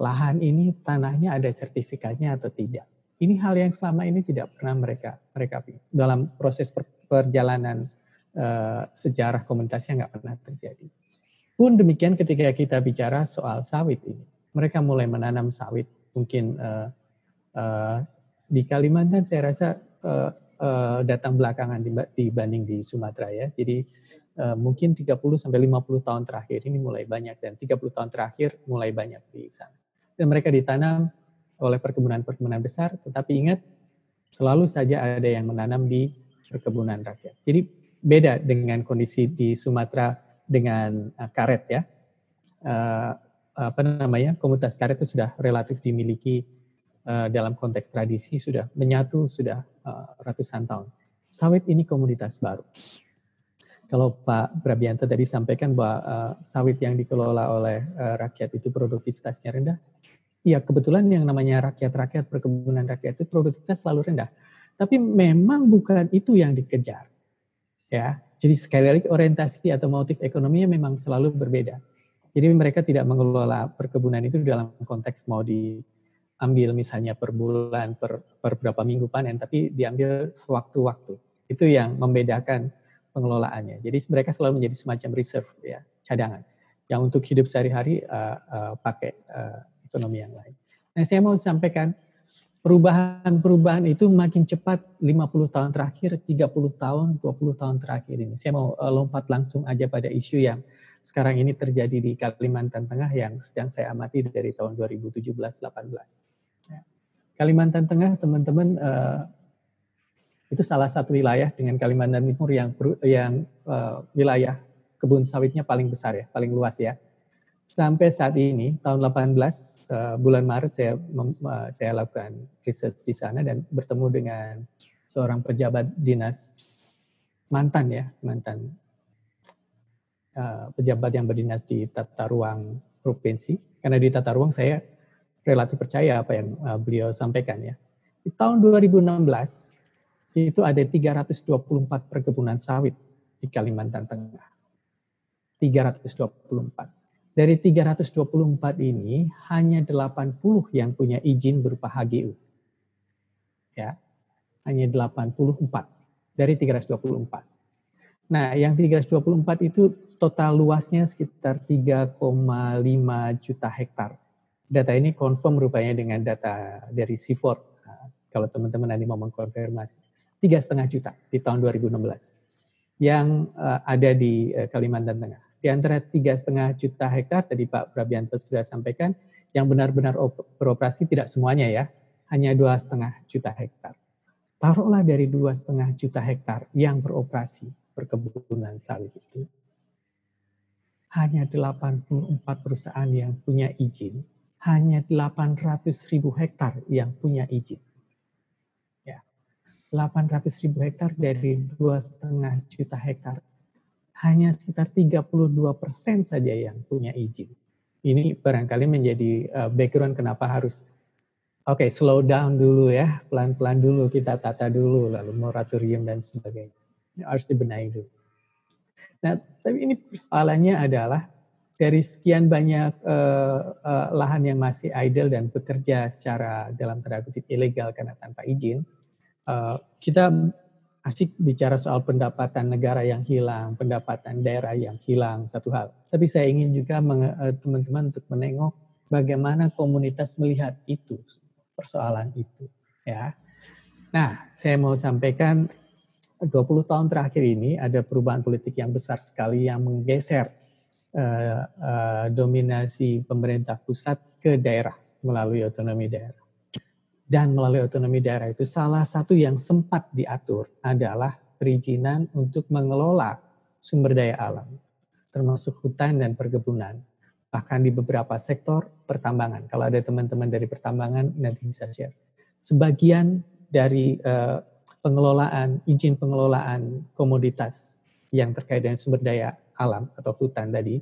lahan ini tanahnya ada sertifikatnya atau tidak. Ini hal yang selama ini tidak pernah mereka mereka dalam proses perjalanan uh, sejarah komunitasnya nggak pernah terjadi. Pun demikian ketika kita bicara soal sawit ini, mereka mulai menanam sawit. Mungkin uh, uh, di Kalimantan saya rasa uh, uh, datang belakangan dibanding di Sumatera ya. Jadi uh, mungkin 30 sampai 50 tahun terakhir ini mulai banyak dan 30 tahun terakhir mulai banyak di sana. Dan mereka ditanam oleh perkebunan-perkebunan besar, tetapi ingat selalu saja ada yang menanam di perkebunan rakyat. Jadi beda dengan kondisi di Sumatera dengan uh, karet ya. Uh, apa namanya komunitas karet itu sudah relatif dimiliki uh, dalam konteks tradisi sudah menyatu sudah ratusan tahun. Sawit ini komunitas baru. Kalau Pak Brabianto tadi sampaikan bahwa uh, sawit yang dikelola oleh uh, rakyat itu produktivitasnya rendah, ya kebetulan yang namanya rakyat-rakyat perkebunan rakyat itu produktivitas selalu rendah. Tapi memang bukan itu yang dikejar. Ya, jadi sekali lagi orientasi atau motif ekonominya memang selalu berbeda. Jadi mereka tidak mengelola perkebunan itu dalam konteks mau diambil misalnya per bulan, per, per berapa minggu panen, tapi diambil sewaktu-waktu. Itu yang membedakan pengelolaannya. Jadi mereka selalu menjadi semacam reserve, ya, cadangan. Yang untuk hidup sehari-hari uh, uh, pakai uh, ekonomi yang lain. Nah, saya mau sampaikan perubahan-perubahan itu makin cepat 50 tahun terakhir, 30 tahun, 20 tahun terakhir ini. Saya mau lompat langsung aja pada isu yang sekarang ini terjadi di Kalimantan Tengah yang sedang saya amati dari tahun 2017-18. Ya. Kalimantan Tengah, teman-teman, uh, itu salah satu wilayah dengan Kalimantan Timur yang yang uh, wilayah kebun sawitnya paling besar ya, paling luas ya. Sampai saat ini tahun 18 uh, eh, bulan Maret saya uh, saya lakukan research di sana dan bertemu dengan seorang pejabat dinas mantan ya, mantan Eh, pejabat yang berdinas di tata ruang provinsi. Karena di tata ruang saya relatif percaya apa yang uh, beliau sampaikan ya. Di tahun 2016 itu ada 324 perkebunan sawit di Kalimantan Tengah. 324. Dari 324 ini hanya 80 yang punya izin berupa HGU. Ya. Hanya 84 dari 324. Nah, yang 324 itu total luasnya sekitar 3,5 juta hektar. Data ini confirm rupanya dengan data dari Seaford. Nah, kalau teman-teman nanti mau mengkonfirmasi. Tiga setengah juta di tahun 2016 yang uh, ada di uh, Kalimantan Tengah. Di antara tiga setengah juta hektar tadi Pak Prabianto sudah sampaikan, yang benar-benar beroperasi tidak semuanya ya, hanya dua setengah juta hektar. Taruhlah dari dua setengah juta hektar yang beroperasi, perkebunan sawit itu hanya 84 perusahaan yang punya izin, hanya 800 ribu hektar yang punya izin. Ya, 800 ribu hektar dari dua setengah juta hektar, hanya sekitar 32 persen saja yang punya izin. Ini barangkali menjadi eh, background kenapa harus Oke, okay, slow down dulu ya, pelan-pelan dulu kita tata dulu, lalu moratorium dan sebagainya harus dibenahi dulu. Nah, tapi ini persoalannya adalah dari sekian banyak uh, uh, lahan yang masih idle dan bekerja secara dalam tanda ilegal karena tanpa izin, uh, kita asik bicara soal pendapatan negara yang hilang, pendapatan daerah yang hilang, satu hal. Tapi saya ingin juga teman-teman untuk menengok bagaimana komunitas melihat itu, persoalan itu. ya. Nah, saya mau sampaikan 20 tahun terakhir ini ada perubahan politik yang besar sekali yang menggeser uh, uh, dominasi pemerintah pusat ke daerah melalui otonomi daerah. Dan melalui otonomi daerah itu salah satu yang sempat diatur adalah perizinan untuk mengelola sumber daya alam, termasuk hutan dan perkebunan. Bahkan di beberapa sektor pertambangan. Kalau ada teman-teman dari pertambangan nanti bisa share. Sebagian dari uh, pengelolaan, izin pengelolaan komoditas yang terkait dengan sumber daya alam atau hutan tadi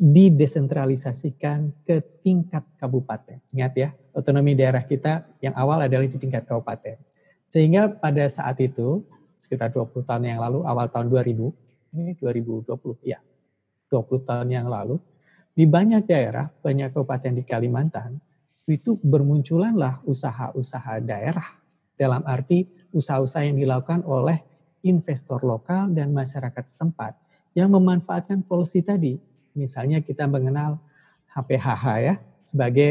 didesentralisasikan ke tingkat kabupaten. Ingat ya, otonomi daerah kita yang awal adalah di tingkat kabupaten. Sehingga pada saat itu, sekitar 20 tahun yang lalu, awal tahun 2000, ini 2020, ya, 20 tahun yang lalu, di banyak daerah, banyak kabupaten di Kalimantan, itu bermunculanlah usaha-usaha daerah. Dalam arti usaha-usaha yang dilakukan oleh investor lokal dan masyarakat setempat yang memanfaatkan polusi tadi. Misalnya kita mengenal HPHH ya sebagai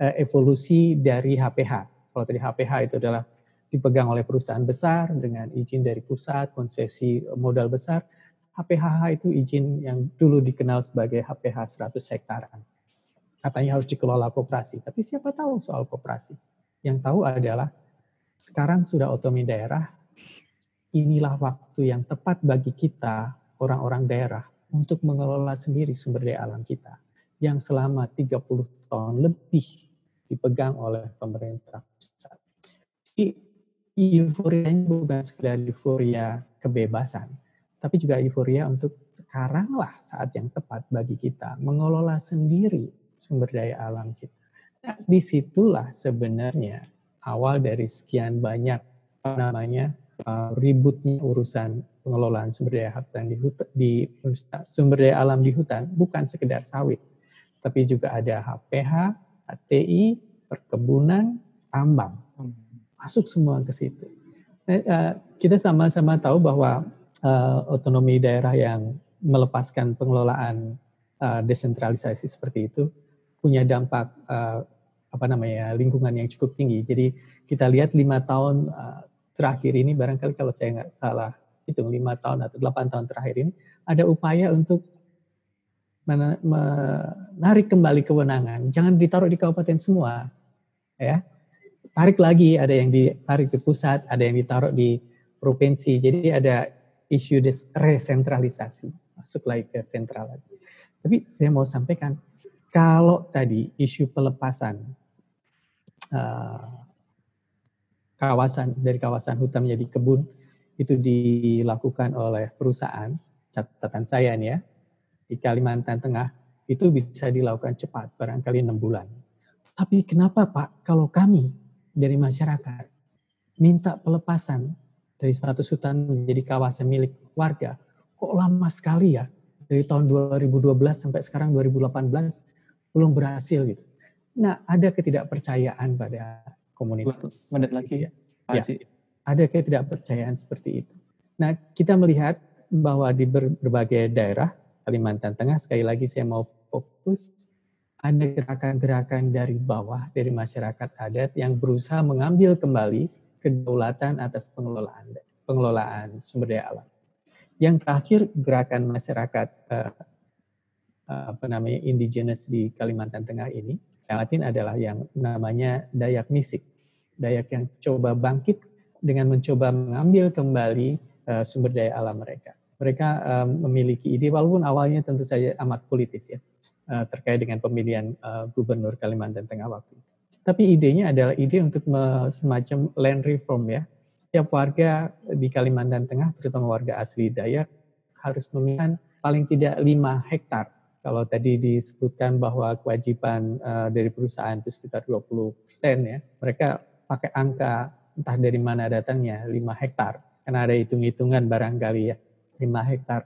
uh, evolusi dari HPH. Kalau tadi HPH itu adalah dipegang oleh perusahaan besar dengan izin dari pusat, konsesi modal besar. HPHH itu izin yang dulu dikenal sebagai HPH 100 hektaran. Katanya harus dikelola koperasi, tapi siapa tahu soal koperasi? Yang tahu adalah sekarang sudah otonomi daerah, inilah waktu yang tepat bagi kita, orang-orang daerah, untuk mengelola sendiri sumber daya alam kita yang selama 30 tahun lebih dipegang oleh pemerintah pusat. Jadi ini bukan sekedar euforia kebebasan, tapi juga euforia untuk sekaranglah saat yang tepat bagi kita mengelola sendiri sumber daya alam kita. Nah, di situlah sebenarnya awal dari sekian banyak namanya uh, ributnya urusan pengelolaan sumber daya hutan di, hutan, di sumber daya alam di hutan bukan sekedar sawit, tapi juga ada HPH, HTI, perkebunan, tambang. Masuk semua ke situ. Nah, uh, kita sama-sama tahu bahwa uh, otonomi daerah yang melepaskan pengelolaan uh, desentralisasi seperti itu punya dampak uh, apa namanya lingkungan yang cukup tinggi. Jadi kita lihat lima tahun uh, terakhir ini barangkali kalau saya nggak salah hitung lima tahun atau delapan tahun terakhir ini ada upaya untuk menarik kembali kewenangan. Jangan ditaruh di kabupaten semua, ya. Tarik lagi, ada yang ditarik di pusat, ada yang ditaruh di provinsi. Jadi ada isu resentralisasi, masuk lagi ke sentral lagi. Tapi saya mau sampaikan, kalau tadi isu pelepasan uh, kawasan dari kawasan hutan menjadi kebun itu dilakukan oleh perusahaan, catatan saya nih ya, di Kalimantan Tengah itu bisa dilakukan cepat, barangkali enam bulan. Tapi kenapa Pak, kalau kami dari masyarakat minta pelepasan dari status hutan menjadi kawasan milik warga. Kok lama sekali ya? Dari tahun 2012 sampai sekarang 2018 belum berhasil gitu. Nah, ada ketidakpercayaan pada komunitas. Menit lagi ya, ya, ada ketidakpercayaan seperti itu. Nah, kita melihat bahwa di berbagai daerah Kalimantan Tengah, sekali lagi saya mau fokus, ada gerakan-gerakan dari bawah, dari masyarakat adat yang berusaha mengambil kembali kedaulatan atas pengelolaan pengelolaan sumber daya alam. Yang terakhir gerakan masyarakat uh, apa namanya indigenous di Kalimantan Tengah ini, saya Latin adalah yang namanya Dayak Misik. Dayak yang coba bangkit dengan mencoba mengambil kembali uh, sumber daya alam mereka. Mereka um, memiliki ide, walaupun awalnya tentu saja amat politis ya, uh, terkait dengan pemilihan uh, gubernur Kalimantan Tengah waktu itu. Tapi idenya adalah ide untuk semacam land reform ya. Setiap warga di Kalimantan Tengah, terutama warga asli Dayak, harus memiliki paling tidak 5 hektar. Kalau tadi disebutkan bahwa kewajiban uh, dari perusahaan itu sekitar 20 persen ya, mereka pakai angka entah dari mana datangnya 5 hektar. Karena ada hitung-hitungan barangkali ya, 5 hektar.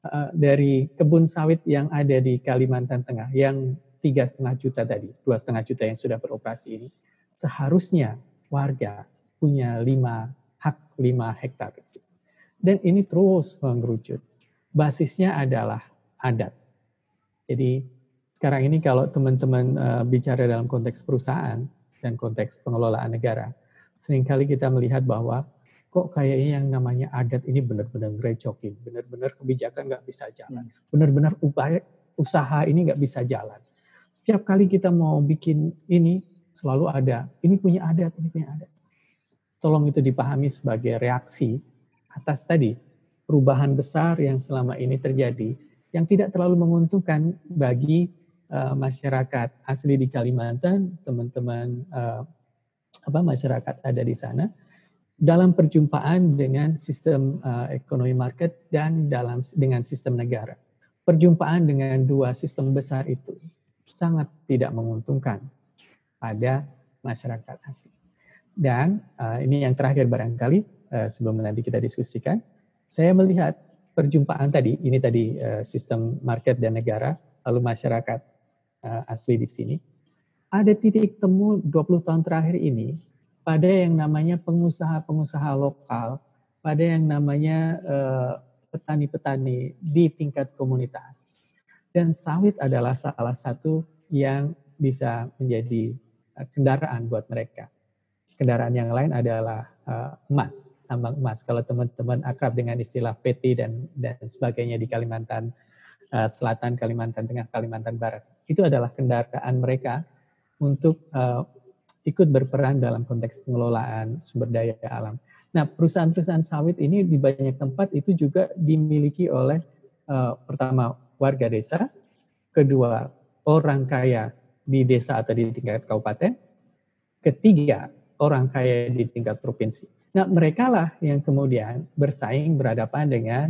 Uh, dari kebun sawit yang ada di Kalimantan Tengah, yang tiga setengah juta tadi, dua setengah juta yang sudah beroperasi ini, seharusnya warga punya lima hak lima hektar. Dan ini terus mengerucut. Basisnya adalah adat. Jadi sekarang ini kalau teman-teman uh, bicara dalam konteks perusahaan dan konteks pengelolaan negara, sering kali kita melihat bahwa kok kayaknya yang namanya adat ini benar-benar ngerecokin, benar-benar kebijakan nggak bisa jalan, hmm. benar-benar upaya usaha ini nggak bisa jalan. Setiap kali kita mau bikin ini, selalu ada, ini punya adat, ini punya adat. Tolong itu dipahami sebagai reaksi atas tadi perubahan besar yang selama ini terjadi, yang tidak terlalu menguntungkan bagi uh, masyarakat asli di Kalimantan, teman-teman uh, apa masyarakat ada di sana, dalam perjumpaan dengan sistem uh, ekonomi market dan dalam dengan sistem negara. Perjumpaan dengan dua sistem besar itu sangat tidak menguntungkan pada masyarakat asli. Dan uh, ini yang terakhir barangkali uh, sebelum nanti kita diskusikan, saya melihat perjumpaan tadi, ini tadi uh, sistem market dan negara, lalu masyarakat uh, asli di sini, ada titik temu 20 tahun terakhir ini pada yang namanya pengusaha-pengusaha lokal, pada yang namanya petani-petani uh, di tingkat komunitas dan sawit adalah salah satu yang bisa menjadi eh, kendaraan buat mereka. kendaraan yang lain adalah uh, emas, tambang emas. Kalau teman-teman akrab dengan istilah PT dan dan sebagainya di Kalimantan uh, Selatan, Kalimantan Tengah, Kalimantan Barat, itu adalah kendaraan mereka untuk uh, ikut berperan dalam konteks pengelolaan sumber daya alam. Nah, perusahaan-perusahaan sawit ini di banyak tempat itu juga dimiliki oleh uh, pertama warga desa, kedua orang kaya di desa atau di tingkat kabupaten, ketiga orang kaya di tingkat provinsi. Nah, mereka lah yang kemudian bersaing berhadapan dengan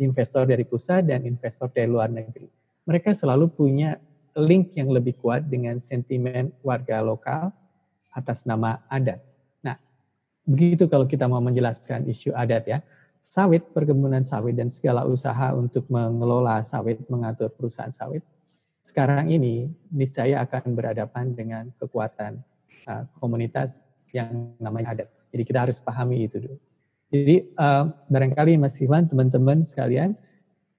investor dari pusat dan investor dari luar negeri. Mereka selalu punya link yang lebih kuat dengan sentimen warga lokal atas nama adat. Begitu kalau kita mau menjelaskan isu adat ya. Sawit, perkebunan sawit dan segala usaha untuk mengelola sawit, mengatur perusahaan sawit, sekarang ini niscaya akan berhadapan dengan kekuatan uh, komunitas yang namanya adat. Jadi kita harus pahami itu dulu. Jadi uh, barangkali Mas Iwan, teman-teman sekalian,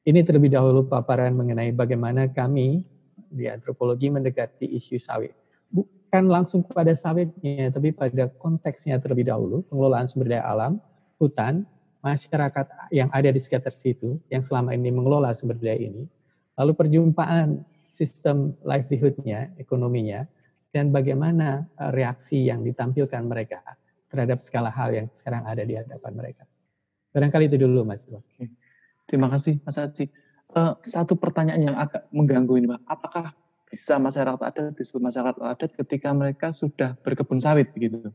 ini terlebih dahulu paparan mengenai bagaimana kami di antropologi mendekati isu sawit bukan langsung kepada sawitnya, tapi pada konteksnya terlebih dahulu, pengelolaan sumber daya alam, hutan, masyarakat yang ada di sekitar situ, yang selama ini mengelola sumber daya ini, lalu perjumpaan sistem livelihood-nya, ekonominya, dan bagaimana eh, reaksi yang ditampilkan mereka terhadap segala hal yang sekarang ada di hadapan mereka. Barangkali itu dulu, Mas. Terima kasih, Mas Aci. Uh, satu pertanyaan yang agak mengganggu ini, Pak. Apakah bisa masyarakat adat disebut masyarakat adat ketika mereka sudah berkebun sawit begitu.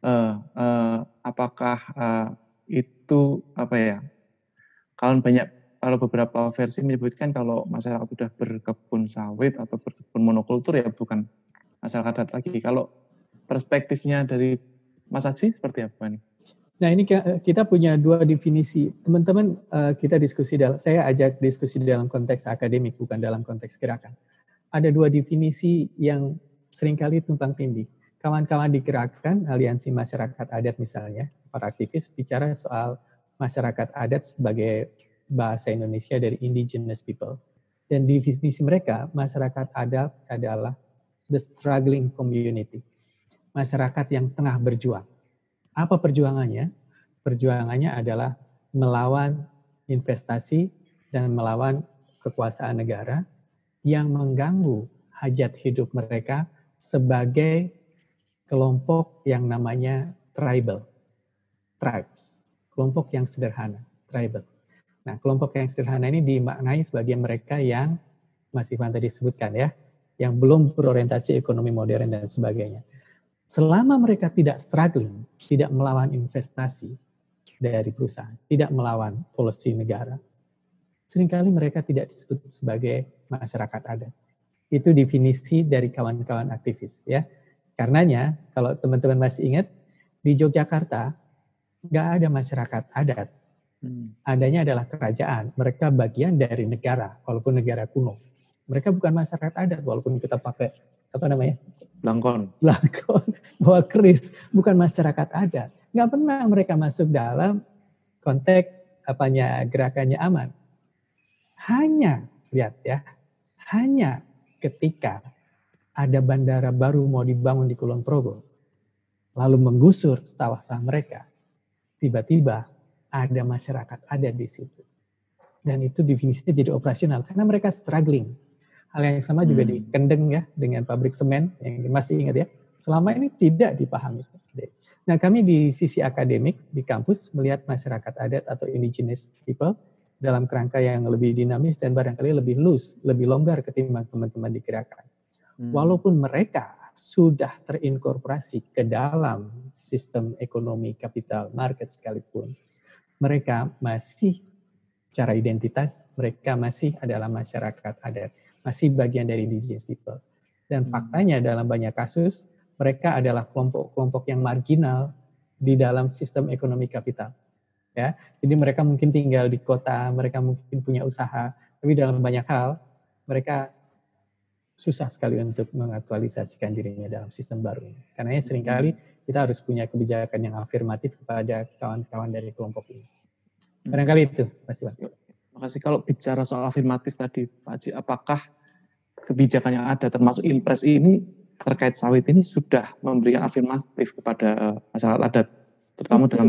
Uh, uh, apakah uh, itu apa ya? Kalau banyak kalau beberapa versi menyebutkan kalau masyarakat sudah berkebun sawit atau berkebun monokultur ya bukan masyarakat adat lagi. Kalau perspektifnya dari Mas Haji seperti apa nih? Nah ini kita punya dua definisi. Teman-teman kita diskusi saya ajak diskusi dalam konteks akademik bukan dalam konteks gerakan ada dua definisi yang sering kali tumpang tindih. Kawan-kawan digerakkan aliansi masyarakat adat misalnya, para aktivis bicara soal masyarakat adat sebagai bahasa Indonesia dari indigenous people. Dan definisi mereka, masyarakat adat adalah the struggling community. Masyarakat yang tengah berjuang. Apa perjuangannya? Perjuangannya adalah melawan investasi dan melawan kekuasaan negara yang mengganggu hajat hidup mereka sebagai kelompok yang namanya tribal, tribes, kelompok yang sederhana, tribal. Nah, kelompok yang sederhana ini dimaknai sebagai mereka yang masih Ivan tadi sebutkan ya, yang belum berorientasi ekonomi modern dan sebagainya. Selama mereka tidak struggling, tidak melawan investasi dari perusahaan, tidak melawan polisi negara, sering kali mereka tidak disebut sebagai masyarakat adat. Itu definisi dari kawan-kawan aktivis ya. Karenanya kalau teman-teman masih ingat di Yogyakarta nggak ada masyarakat adat. Hmm. Adanya adalah kerajaan. Mereka bagian dari negara walaupun negara kuno. Mereka bukan masyarakat adat walaupun kita pakai apa namanya? Langkon. Langkon, <laughs> bawa keris, bukan masyarakat adat. Nggak pernah mereka masuk dalam konteks apanya gerakannya aman hanya, lihat ya, hanya ketika ada bandara baru mau dibangun di Kulon Progo, lalu menggusur sawah-sawah mereka, tiba-tiba ada masyarakat ada di situ. Dan itu definisinya jadi operasional karena mereka struggling. Hal yang sama juga hmm. di Kendeng ya dengan pabrik semen yang masih ingat ya. Selama ini tidak dipahami. Nah kami di sisi akademik di kampus melihat masyarakat adat atau indigenous people dalam kerangka yang lebih dinamis dan barangkali lebih loose, lebih longgar ketimbang teman-teman dikirakan. Hmm. Walaupun mereka sudah terinkorporasi ke dalam sistem ekonomi kapital market sekalipun, mereka masih cara identitas mereka masih adalah masyarakat adat, masih bagian dari indigenous people. Dan hmm. faktanya dalam banyak kasus mereka adalah kelompok-kelompok yang marginal di dalam sistem ekonomi kapital ya. Jadi mereka mungkin tinggal di kota, mereka mungkin punya usaha, tapi dalam banyak hal mereka susah sekali untuk mengaktualisasikan dirinya dalam sistem baru ini. Karena sering kali kita harus punya kebijakan yang afirmatif kepada kawan-kawan dari kelompok ini. Barangkali itu, Mas Iwan. Terima kasih. Kalau bicara soal afirmatif tadi, Pak Haji, apakah kebijakan yang ada termasuk impres ini terkait sawit ini sudah memberikan afirmatif kepada masyarakat adat, terutama itu, dalam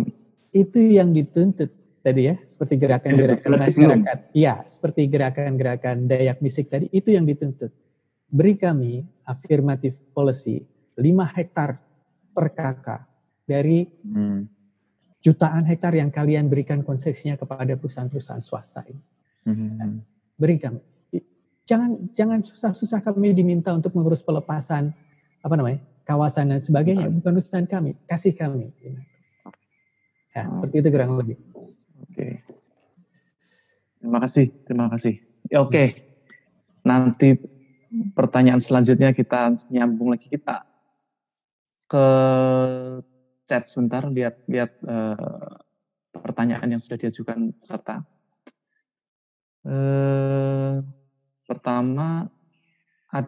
itu yang dituntut tadi ya, seperti gerakan-gerakan masyarakat. Iya, seperti gerakan-gerakan Dayak Misik tadi, itu yang dituntut. Beri kami afirmatif policy 5 hektar per kakak dari hmm. Jutaan hektar yang kalian berikan konsesinya kepada perusahaan-perusahaan swasta ini. Hmm. Beri kami. Jangan jangan susah-susah kami diminta untuk mengurus pelepasan apa namanya kawasan dan sebagainya. Bukan urusan kami, kasih kami. Ya, oh. seperti itu kurang lebih. Oke. Terima kasih, terima kasih. Ya, oke. Okay. Nanti pertanyaan selanjutnya kita nyambung lagi kita ke chat sebentar lihat lihat uh, pertanyaan yang sudah diajukan peserta. Uh, pertama, ad,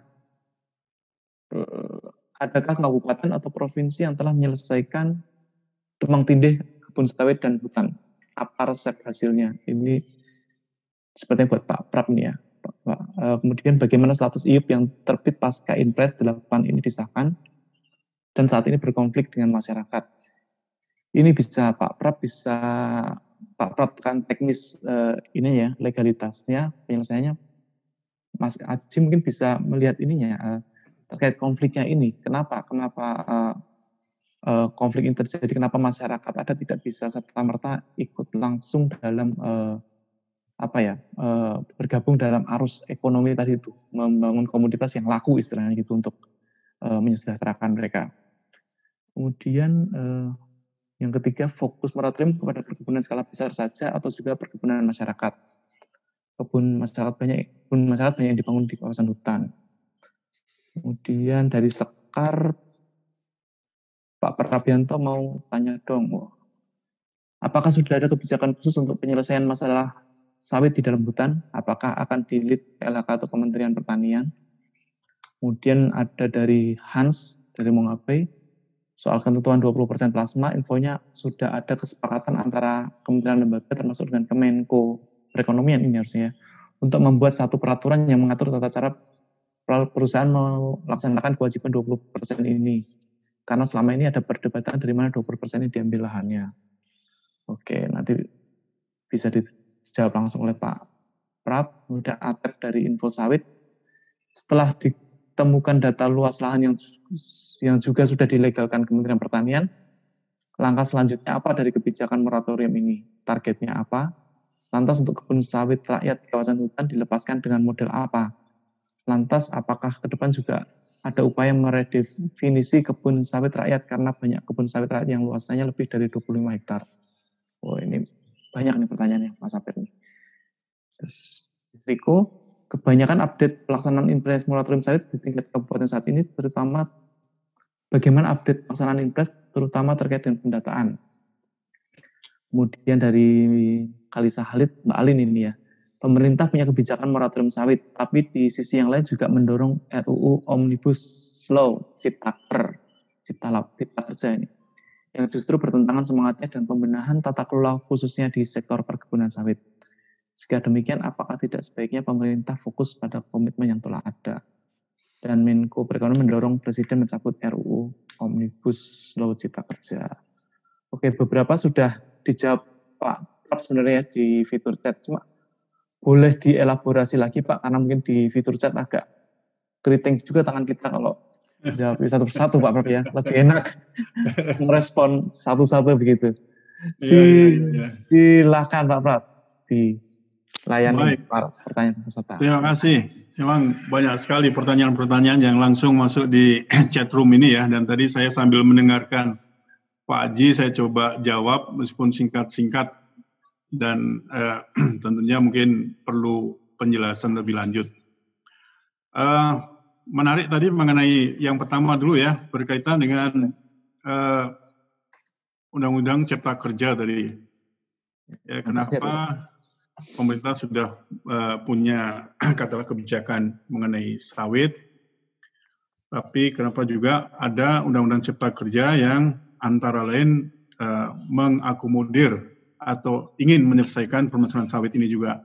uh, adakah kabupaten atau provinsi yang telah menyelesaikan tumpang tindih kebun sawit dan hutan? Apa resep hasilnya? Ini sepertinya buat Pak Prab nih ya. Kemudian bagaimana status IUP yang terbit pasca Inpres 8 ini disahkan? Dan saat ini berkonflik dengan masyarakat. Ini bisa Pak Prab bisa Pak Prab kan teknis uh, ini ya legalitasnya penyelesaiannya Mas Aji mungkin bisa melihat ininya uh, terkait konfliknya ini. Kenapa? Kenapa uh, uh, konflik ini terjadi? Kenapa masyarakat ada tidak bisa serta merta ikut langsung dalam uh, apa ya uh, bergabung dalam arus ekonomi tadi itu membangun komoditas yang laku istilahnya gitu untuk uh, menyejahterakan mereka. Kemudian eh, yang ketiga fokus moratorium kepada perkebunan skala besar saja atau juga perkebunan masyarakat. Kebun masyarakat banyak, kebun masyarakat banyak yang dibangun di kawasan hutan. Kemudian dari Sekar, Pak Prabianto mau tanya dong, apakah sudah ada kebijakan khusus untuk penyelesaian masalah sawit di dalam hutan? Apakah akan dilit LHK atau Kementerian Pertanian? Kemudian ada dari Hans dari Mongape, soal ketentuan 20% plasma, infonya sudah ada kesepakatan antara kementerian lembaga termasuk dengan Kemenko Perekonomian ini harusnya untuk membuat satu peraturan yang mengatur tata cara perusahaan melaksanakan kewajiban 20% ini. Karena selama ini ada perdebatan dari mana 20% ini diambil lahannya. Oke, nanti bisa dijawab langsung oleh Pak Prab, kemudian Atep dari Info Sawit. Setelah di, temukan data luas lahan yang yang juga sudah dilegalkan Kementerian Pertanian. Langkah selanjutnya apa dari kebijakan moratorium ini? Targetnya apa? Lantas untuk kebun sawit rakyat di kawasan hutan dilepaskan dengan model apa? Lantas apakah ke depan juga ada upaya meredefinisi kebun sawit rakyat karena banyak kebun sawit rakyat yang luasannya lebih dari 25 hektar. Oh ini banyak nih pertanyaannya Mas Apir nih. Terus Riko, kebanyakan update pelaksanaan impres moratorium sawit di tingkat kabupaten saat ini, terutama bagaimana update pelaksanaan impres, terutama terkait dengan pendataan. Kemudian dari Kalisa Halid, Mbak Alin ini ya, pemerintah punya kebijakan moratorium sawit, tapi di sisi yang lain juga mendorong RUU Omnibus Law Ciptaker, Cipta, Cipta Kerja ini, yang justru bertentangan semangatnya dan pembenahan tata kelola khususnya di sektor perkebunan sawit. Jika demikian, apakah tidak sebaiknya pemerintah fokus pada komitmen yang telah ada? Dan Menko Perekonomian mendorong Presiden mencabut RUU Omnibus Law Cipta Kerja. Oke, beberapa sudah dijawab Pak Prof sebenarnya di fitur chat. Cuma boleh dielaborasi lagi Pak, karena mungkin di fitur chat agak keriting juga tangan kita kalau jawab <laughs> satu persatu Pak Prof ya. Lebih enak <laughs> merespon satu-satu begitu. Si, ya, ya, ya. Silakan Pak Prof di layani pertanyaan peserta. Terima kasih. Memang banyak sekali pertanyaan-pertanyaan yang langsung masuk di <clears throat> chat room ini ya. Dan tadi saya sambil mendengarkan Pak Haji, saya coba jawab meskipun singkat-singkat dan eh, <clears throat> tentunya mungkin perlu penjelasan lebih lanjut. Uh, menarik tadi mengenai yang pertama dulu ya berkaitan dengan uh, Undang-Undang Cipta Kerja tadi. Ya, kenapa pemerintah sudah uh, punya <clears throat> katakanlah kebijakan mengenai sawit, tapi kenapa juga ada Undang-Undang Cipta Kerja yang antara lain uh, mengakomodir atau ingin menyelesaikan permasalahan sawit ini juga.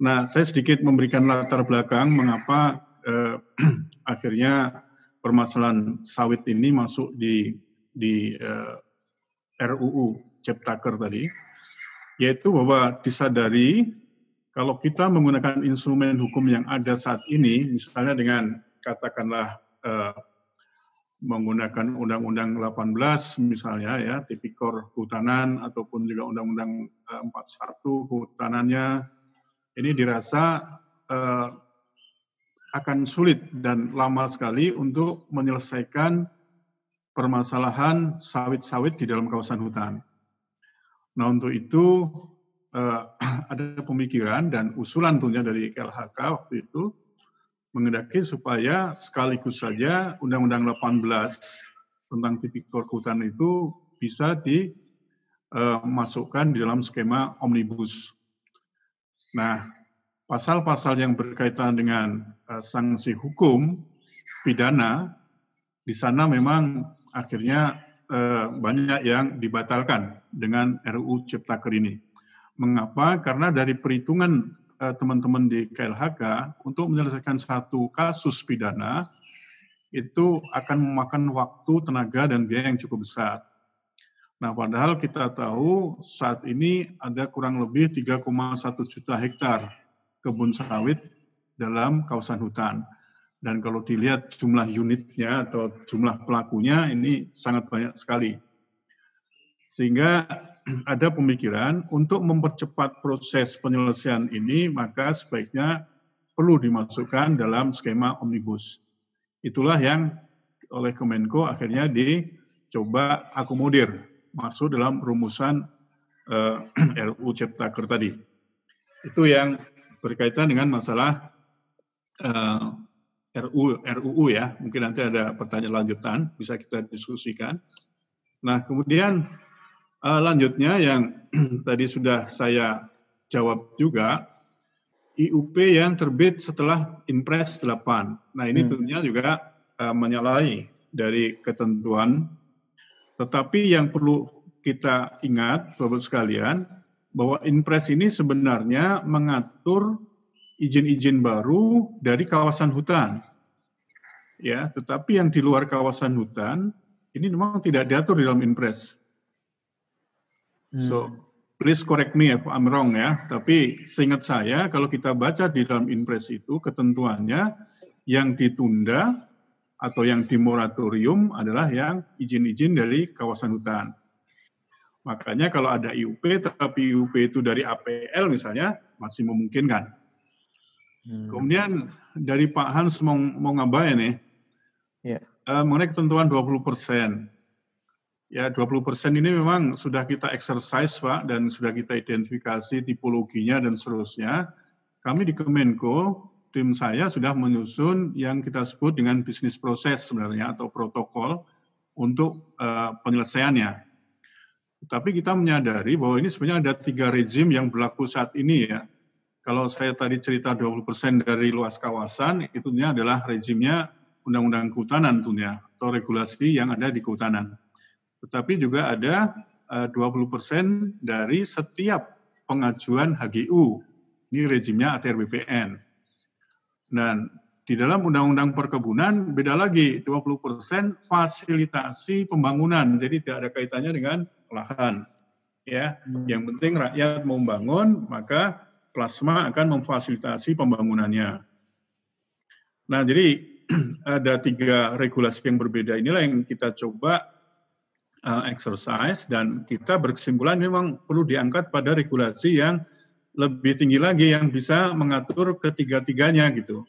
Nah, saya sedikit memberikan latar belakang mengapa uh, <clears throat> akhirnya permasalahan sawit ini masuk di di uh, RUU Ciptaker tadi, yaitu bahwa disadari kalau kita menggunakan instrumen hukum yang ada saat ini, misalnya dengan katakanlah uh, menggunakan Undang-Undang 18 misalnya ya, tipikor kehutanan ataupun juga Undang-Undang 41 eh, kehutanannya, ini dirasa uh, akan sulit dan lama sekali untuk menyelesaikan permasalahan sawit-sawit di dalam kawasan hutan. Nah untuk itu uh, <clears throat> ada pemikiran dan usulan tentunya dari KLHK waktu itu mengendaki supaya sekaligus saja Undang-Undang 18 tentang tipikor kehutanan itu bisa dimasukkan eh, di dalam skema omnibus. Nah, pasal-pasal yang berkaitan dengan uh, sanksi hukum pidana di sana memang akhirnya uh, banyak yang dibatalkan dengan RUU Ciptaker ini. Mengapa? Karena dari perhitungan Eh, teman-teman di KLHK untuk menyelesaikan satu kasus pidana itu akan memakan waktu, tenaga, dan biaya yang cukup besar. Nah, padahal kita tahu saat ini ada kurang lebih 3,1 juta hektar kebun sawit dalam kawasan hutan. Dan kalau dilihat jumlah unitnya atau jumlah pelakunya ini sangat banyak sekali. Sehingga <clears throat> ada pemikiran untuk mempercepat proses penyelesaian ini, maka sebaiknya perlu dimasukkan dalam skema omnibus. Itulah yang oleh Kemenko akhirnya dicoba akomodir masuk dalam rumusan eh, <clears throat> RUU Ciptaker tadi. Itu yang berkaitan dengan masalah eh, RUU, RUU ya. Mungkin nanti ada pertanyaan lanjutan, bisa kita diskusikan. Nah, kemudian Uh, lanjutnya yang <clears throat> tadi sudah saya jawab juga, IUP yang terbit setelah Impres 8. Nah ini hmm. tentunya juga uh, menyalahi dari ketentuan. Tetapi yang perlu kita ingat, Bapak sekalian, bahwa Impres ini sebenarnya mengatur izin-izin baru dari kawasan hutan. Ya, tetapi yang di luar kawasan hutan ini memang tidak diatur di dalam Impres. So, hmm. please correct me if I'm wrong ya. Tapi seingat saya kalau kita baca di dalam impres itu ketentuannya yang ditunda atau yang dimoratorium adalah yang izin-izin dari kawasan hutan. Makanya kalau ada IUP, tapi IUP itu dari APL misalnya, masih memungkinkan. Hmm. Kemudian dari Pak Hans mau, mau nih? Yeah. Uh, mengenai ketentuan 20 persen. Ya, 20 persen ini memang sudah kita exercise, Pak, dan sudah kita identifikasi tipologinya dan seterusnya. Kami di Kemenko, tim saya sudah menyusun yang kita sebut dengan bisnis proses sebenarnya atau protokol untuk uh, penyelesaiannya. Tapi kita menyadari bahwa ini sebenarnya ada tiga rezim yang berlaku saat ini ya. Kalau saya tadi cerita 20% dari luas kawasan, itu adalah rezimnya Undang-Undang Kehutanan tentunya, atau regulasi yang ada di kehutanan tetapi juga ada 20% eh, dari setiap pengajuan HGU. Ini rezimnya ATR BPN. Dan di dalam Undang-Undang Perkebunan beda lagi, 20% fasilitasi pembangunan. Jadi tidak ada kaitannya dengan lahan. Ya, hmm. yang penting rakyat mau membangun, maka plasma akan memfasilitasi pembangunannya. Nah, jadi <clears throat> ada tiga regulasi yang berbeda inilah yang kita coba uh, exercise dan kita berkesimpulan memang perlu diangkat pada regulasi yang lebih tinggi lagi yang bisa mengatur ketiga-tiganya gitu.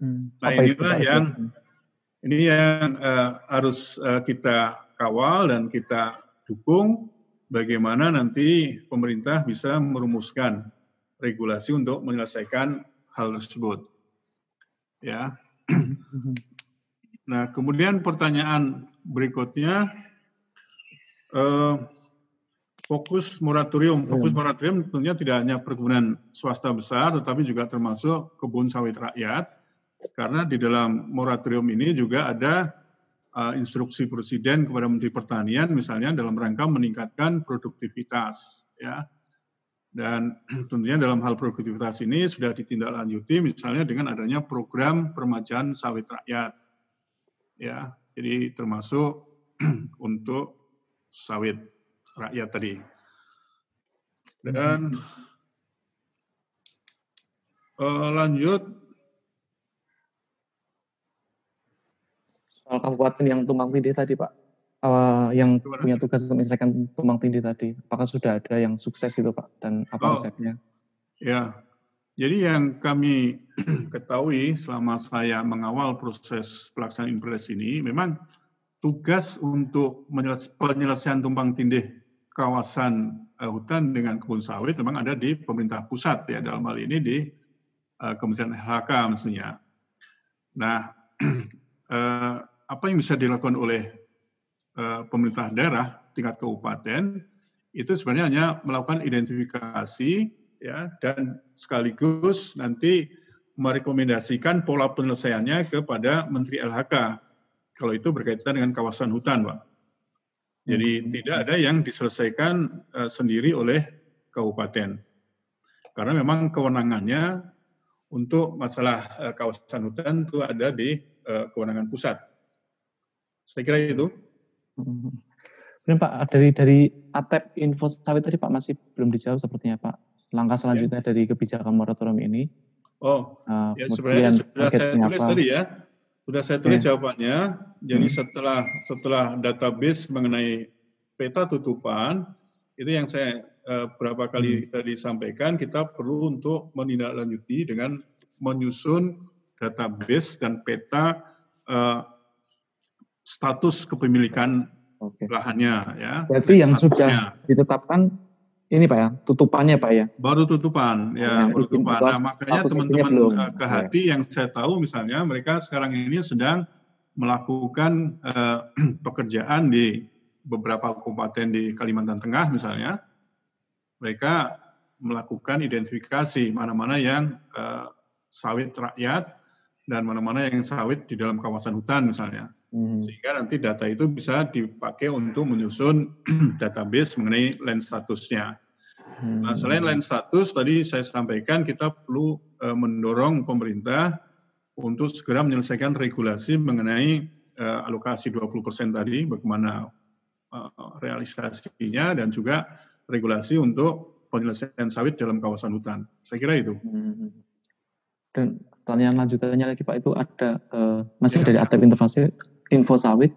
Hmm. Nah inilah itu, yang ini yang uh, harus uh, kita kawal dan kita dukung bagaimana nanti pemerintah bisa merumuskan regulasi untuk menyelesaikan hal tersebut. Ya. Hmm. Nah, kemudian pertanyaan berikutnya uh, fokus moratorium. Fokus hmm. moratorium tentunya tidak hanya perkebunan swasta besar, tetapi juga termasuk kebun sawit rakyat. Karena di dalam moratorium ini juga ada uh, instruksi presiden kepada Menteri Pertanian, misalnya dalam rangka meningkatkan produktivitas, ya. Dan <clears throat> tentunya dalam hal produktivitas ini sudah ditindaklanjuti misalnya dengan adanya program permajaan sawit rakyat. ya. Jadi termasuk <clears throat> untuk sawit rakyat tadi. Dan uh, lanjut soal kabupaten yang tumpang tindih tadi Pak, uh, yang Gimana? punya tugas untuk menyelesaikan tumpang tindih tadi, apakah sudah ada yang sukses itu Pak dan apa oh, resepnya? Ya, jadi yang kami <clears throat> ketahui selama saya mengawal proses pelaksanaan impres ini, memang tugas untuk penyelesaian tumpang tindih kawasan uh, hutan dengan kebun sawit memang ada di pemerintah pusat ya dalam hal ini di uh, Kementerian LHK mestinya. Nah, uh, <clears throat> apa yang bisa dilakukan oleh uh, pemerintah daerah tingkat kabupaten itu sebenarnya hanya melakukan identifikasi ya dan sekaligus nanti merekomendasikan pola penyelesaiannya kepada Menteri LHK kalau itu berkaitan dengan kawasan hutan, Pak. Jadi hmm. tidak ada yang diselesaikan uh, sendiri oleh kabupaten. Karena memang kewenangannya untuk masalah uh, kawasan hutan itu ada di uh, kewenangan pusat. Saya kira itu. Kemudian Pak, dari dari ATEP info sawit tadi Pak masih belum dijawab sepertinya Pak. Langkah selanjutnya ya. dari kebijakan moratorium ini. Oh, uh, ya sebenarnya sudah saya tulis apa? tadi ya. Sudah saya tulis ya. jawabannya. Jadi hmm. setelah setelah database mengenai peta tutupan, itu yang saya uh, berapa kali hmm. tadi sampaikan, kita perlu untuk menindaklanjuti dengan menyusun database dan peta uh, status kepemilikan okay. lahannya ya. Berarti yang sudah ditetapkan ini Pak ya, tutupannya Pak ya. Baru tutupan ya, baru tutupan. Nah, makanya teman-teman uh, ke hati ya. yang saya tahu misalnya mereka sekarang ini sedang melakukan uh, <clears throat> pekerjaan di beberapa kabupaten di Kalimantan Tengah misalnya. Mereka melakukan identifikasi mana-mana yang uh, sawit rakyat dan mana-mana yang sawit di dalam kawasan hutan misalnya. Hmm. Sehingga nanti data itu bisa dipakai untuk menyusun <clears throat> database mengenai land statusnya. Hmm. Nah, selain land status, tadi saya sampaikan kita perlu uh, mendorong pemerintah untuk segera menyelesaikan regulasi mengenai uh, alokasi 20% tadi, bagaimana uh, realisasinya, dan juga regulasi untuk penyelesaian sawit dalam kawasan hutan. Saya kira itu. Hmm. Dan pertanyaan lanjutannya lagi Pak itu ada uh, masih ya. dari Atep Intervensi Info Sawit.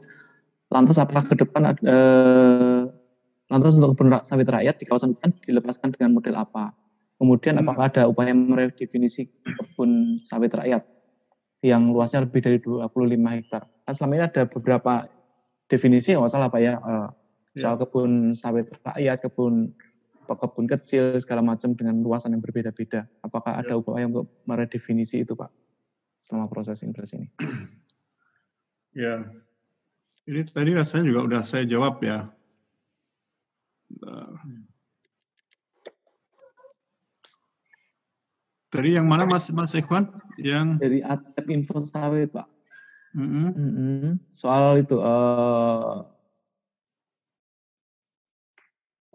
Lantas apakah ke depan ada, uh, lantas untuk kebun sawit rakyat di kawasan hutan dilepaskan dengan model apa? Kemudian hmm. apakah ada upaya meredefinisi kebun sawit rakyat yang luasnya lebih dari 25 hektar? Kan selama ini ada beberapa definisi nggak salah Pak ya, uh, soal kebun sawit rakyat, kebun kebun kecil segala macam dengan luasan yang berbeda-beda. Apakah ada ya. upaya untuk meredefinisi itu, Pak, selama proses impres ini? <clears throat> Ya, ini tadi rasanya juga udah saya jawab ya. Dari yang mana Mas Mas Ikhwan? Yang dari Atep Info Sawit, Pak. Mm -hmm. Mm -hmm. Soal itu uh,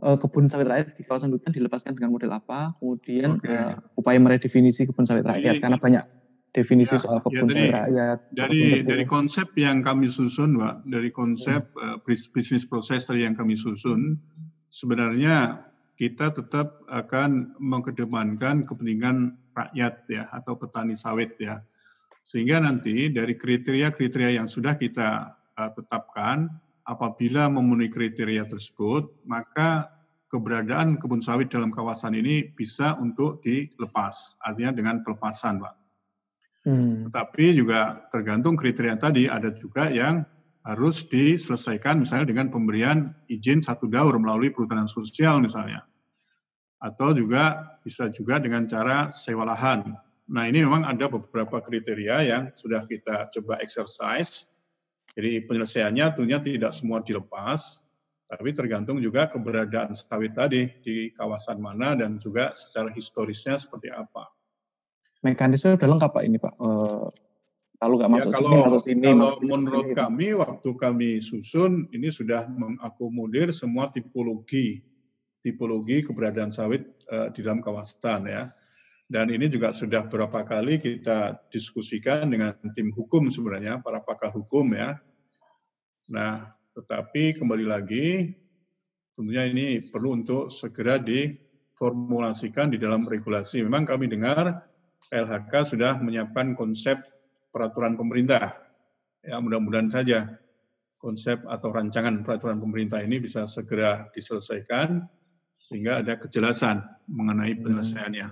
uh, kebun sawit rakyat di kawasan hutan dilepaskan dengan model apa, kemudian okay. uh, eh, upaya meredefinisi kebun sawit rakyat Jadi, karena banyak definisi ya, soal ya, kebun ya, rakyat. Dari dari konsep yang kami susun, Pak, dari konsep hmm. uh, bisnis proses tadi yang kami susun, sebenarnya kita tetap akan mengedepankan kepentingan rakyat ya atau petani sawit ya. Sehingga nanti dari kriteria-kriteria yang sudah kita uh, tetapkan apabila memenuhi kriteria tersebut, maka keberadaan kebun sawit dalam kawasan ini bisa untuk dilepas, artinya dengan pelepasan, Pak. Hmm. Tetapi juga tergantung kriteria tadi, ada juga yang harus diselesaikan misalnya dengan pemberian izin satu daur melalui perhutanan sosial misalnya. Atau juga bisa juga dengan cara sewa lahan. Nah ini memang ada beberapa kriteria yang sudah kita coba exercise jadi penyelesaiannya tentunya tidak semua dilepas, tapi tergantung juga keberadaan sawit tadi di kawasan mana dan juga secara historisnya seperti apa. Mekanisme sudah lengkap Pak ini Pak. Uh, kalau nggak ya, masuk ya, kalau, sini, masuk sini. Kalau masuk menurut sini, kami waktu kami susun ini sudah mengakomodir semua tipologi tipologi keberadaan sawit uh, di dalam kawasan ya. Dan ini juga sudah beberapa kali kita diskusikan dengan tim hukum sebenarnya, para pakar hukum ya. Nah, tetapi kembali lagi, tentunya ini perlu untuk segera diformulasikan di dalam regulasi. Memang kami dengar LHK sudah menyiapkan konsep peraturan pemerintah. Ya, mudah-mudahan saja konsep atau rancangan peraturan pemerintah ini bisa segera diselesaikan sehingga ada kejelasan mengenai hmm. penyelesaiannya.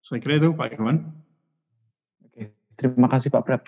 Saya kira itu Pak Iwan. Oke, terima kasih Pak Prat.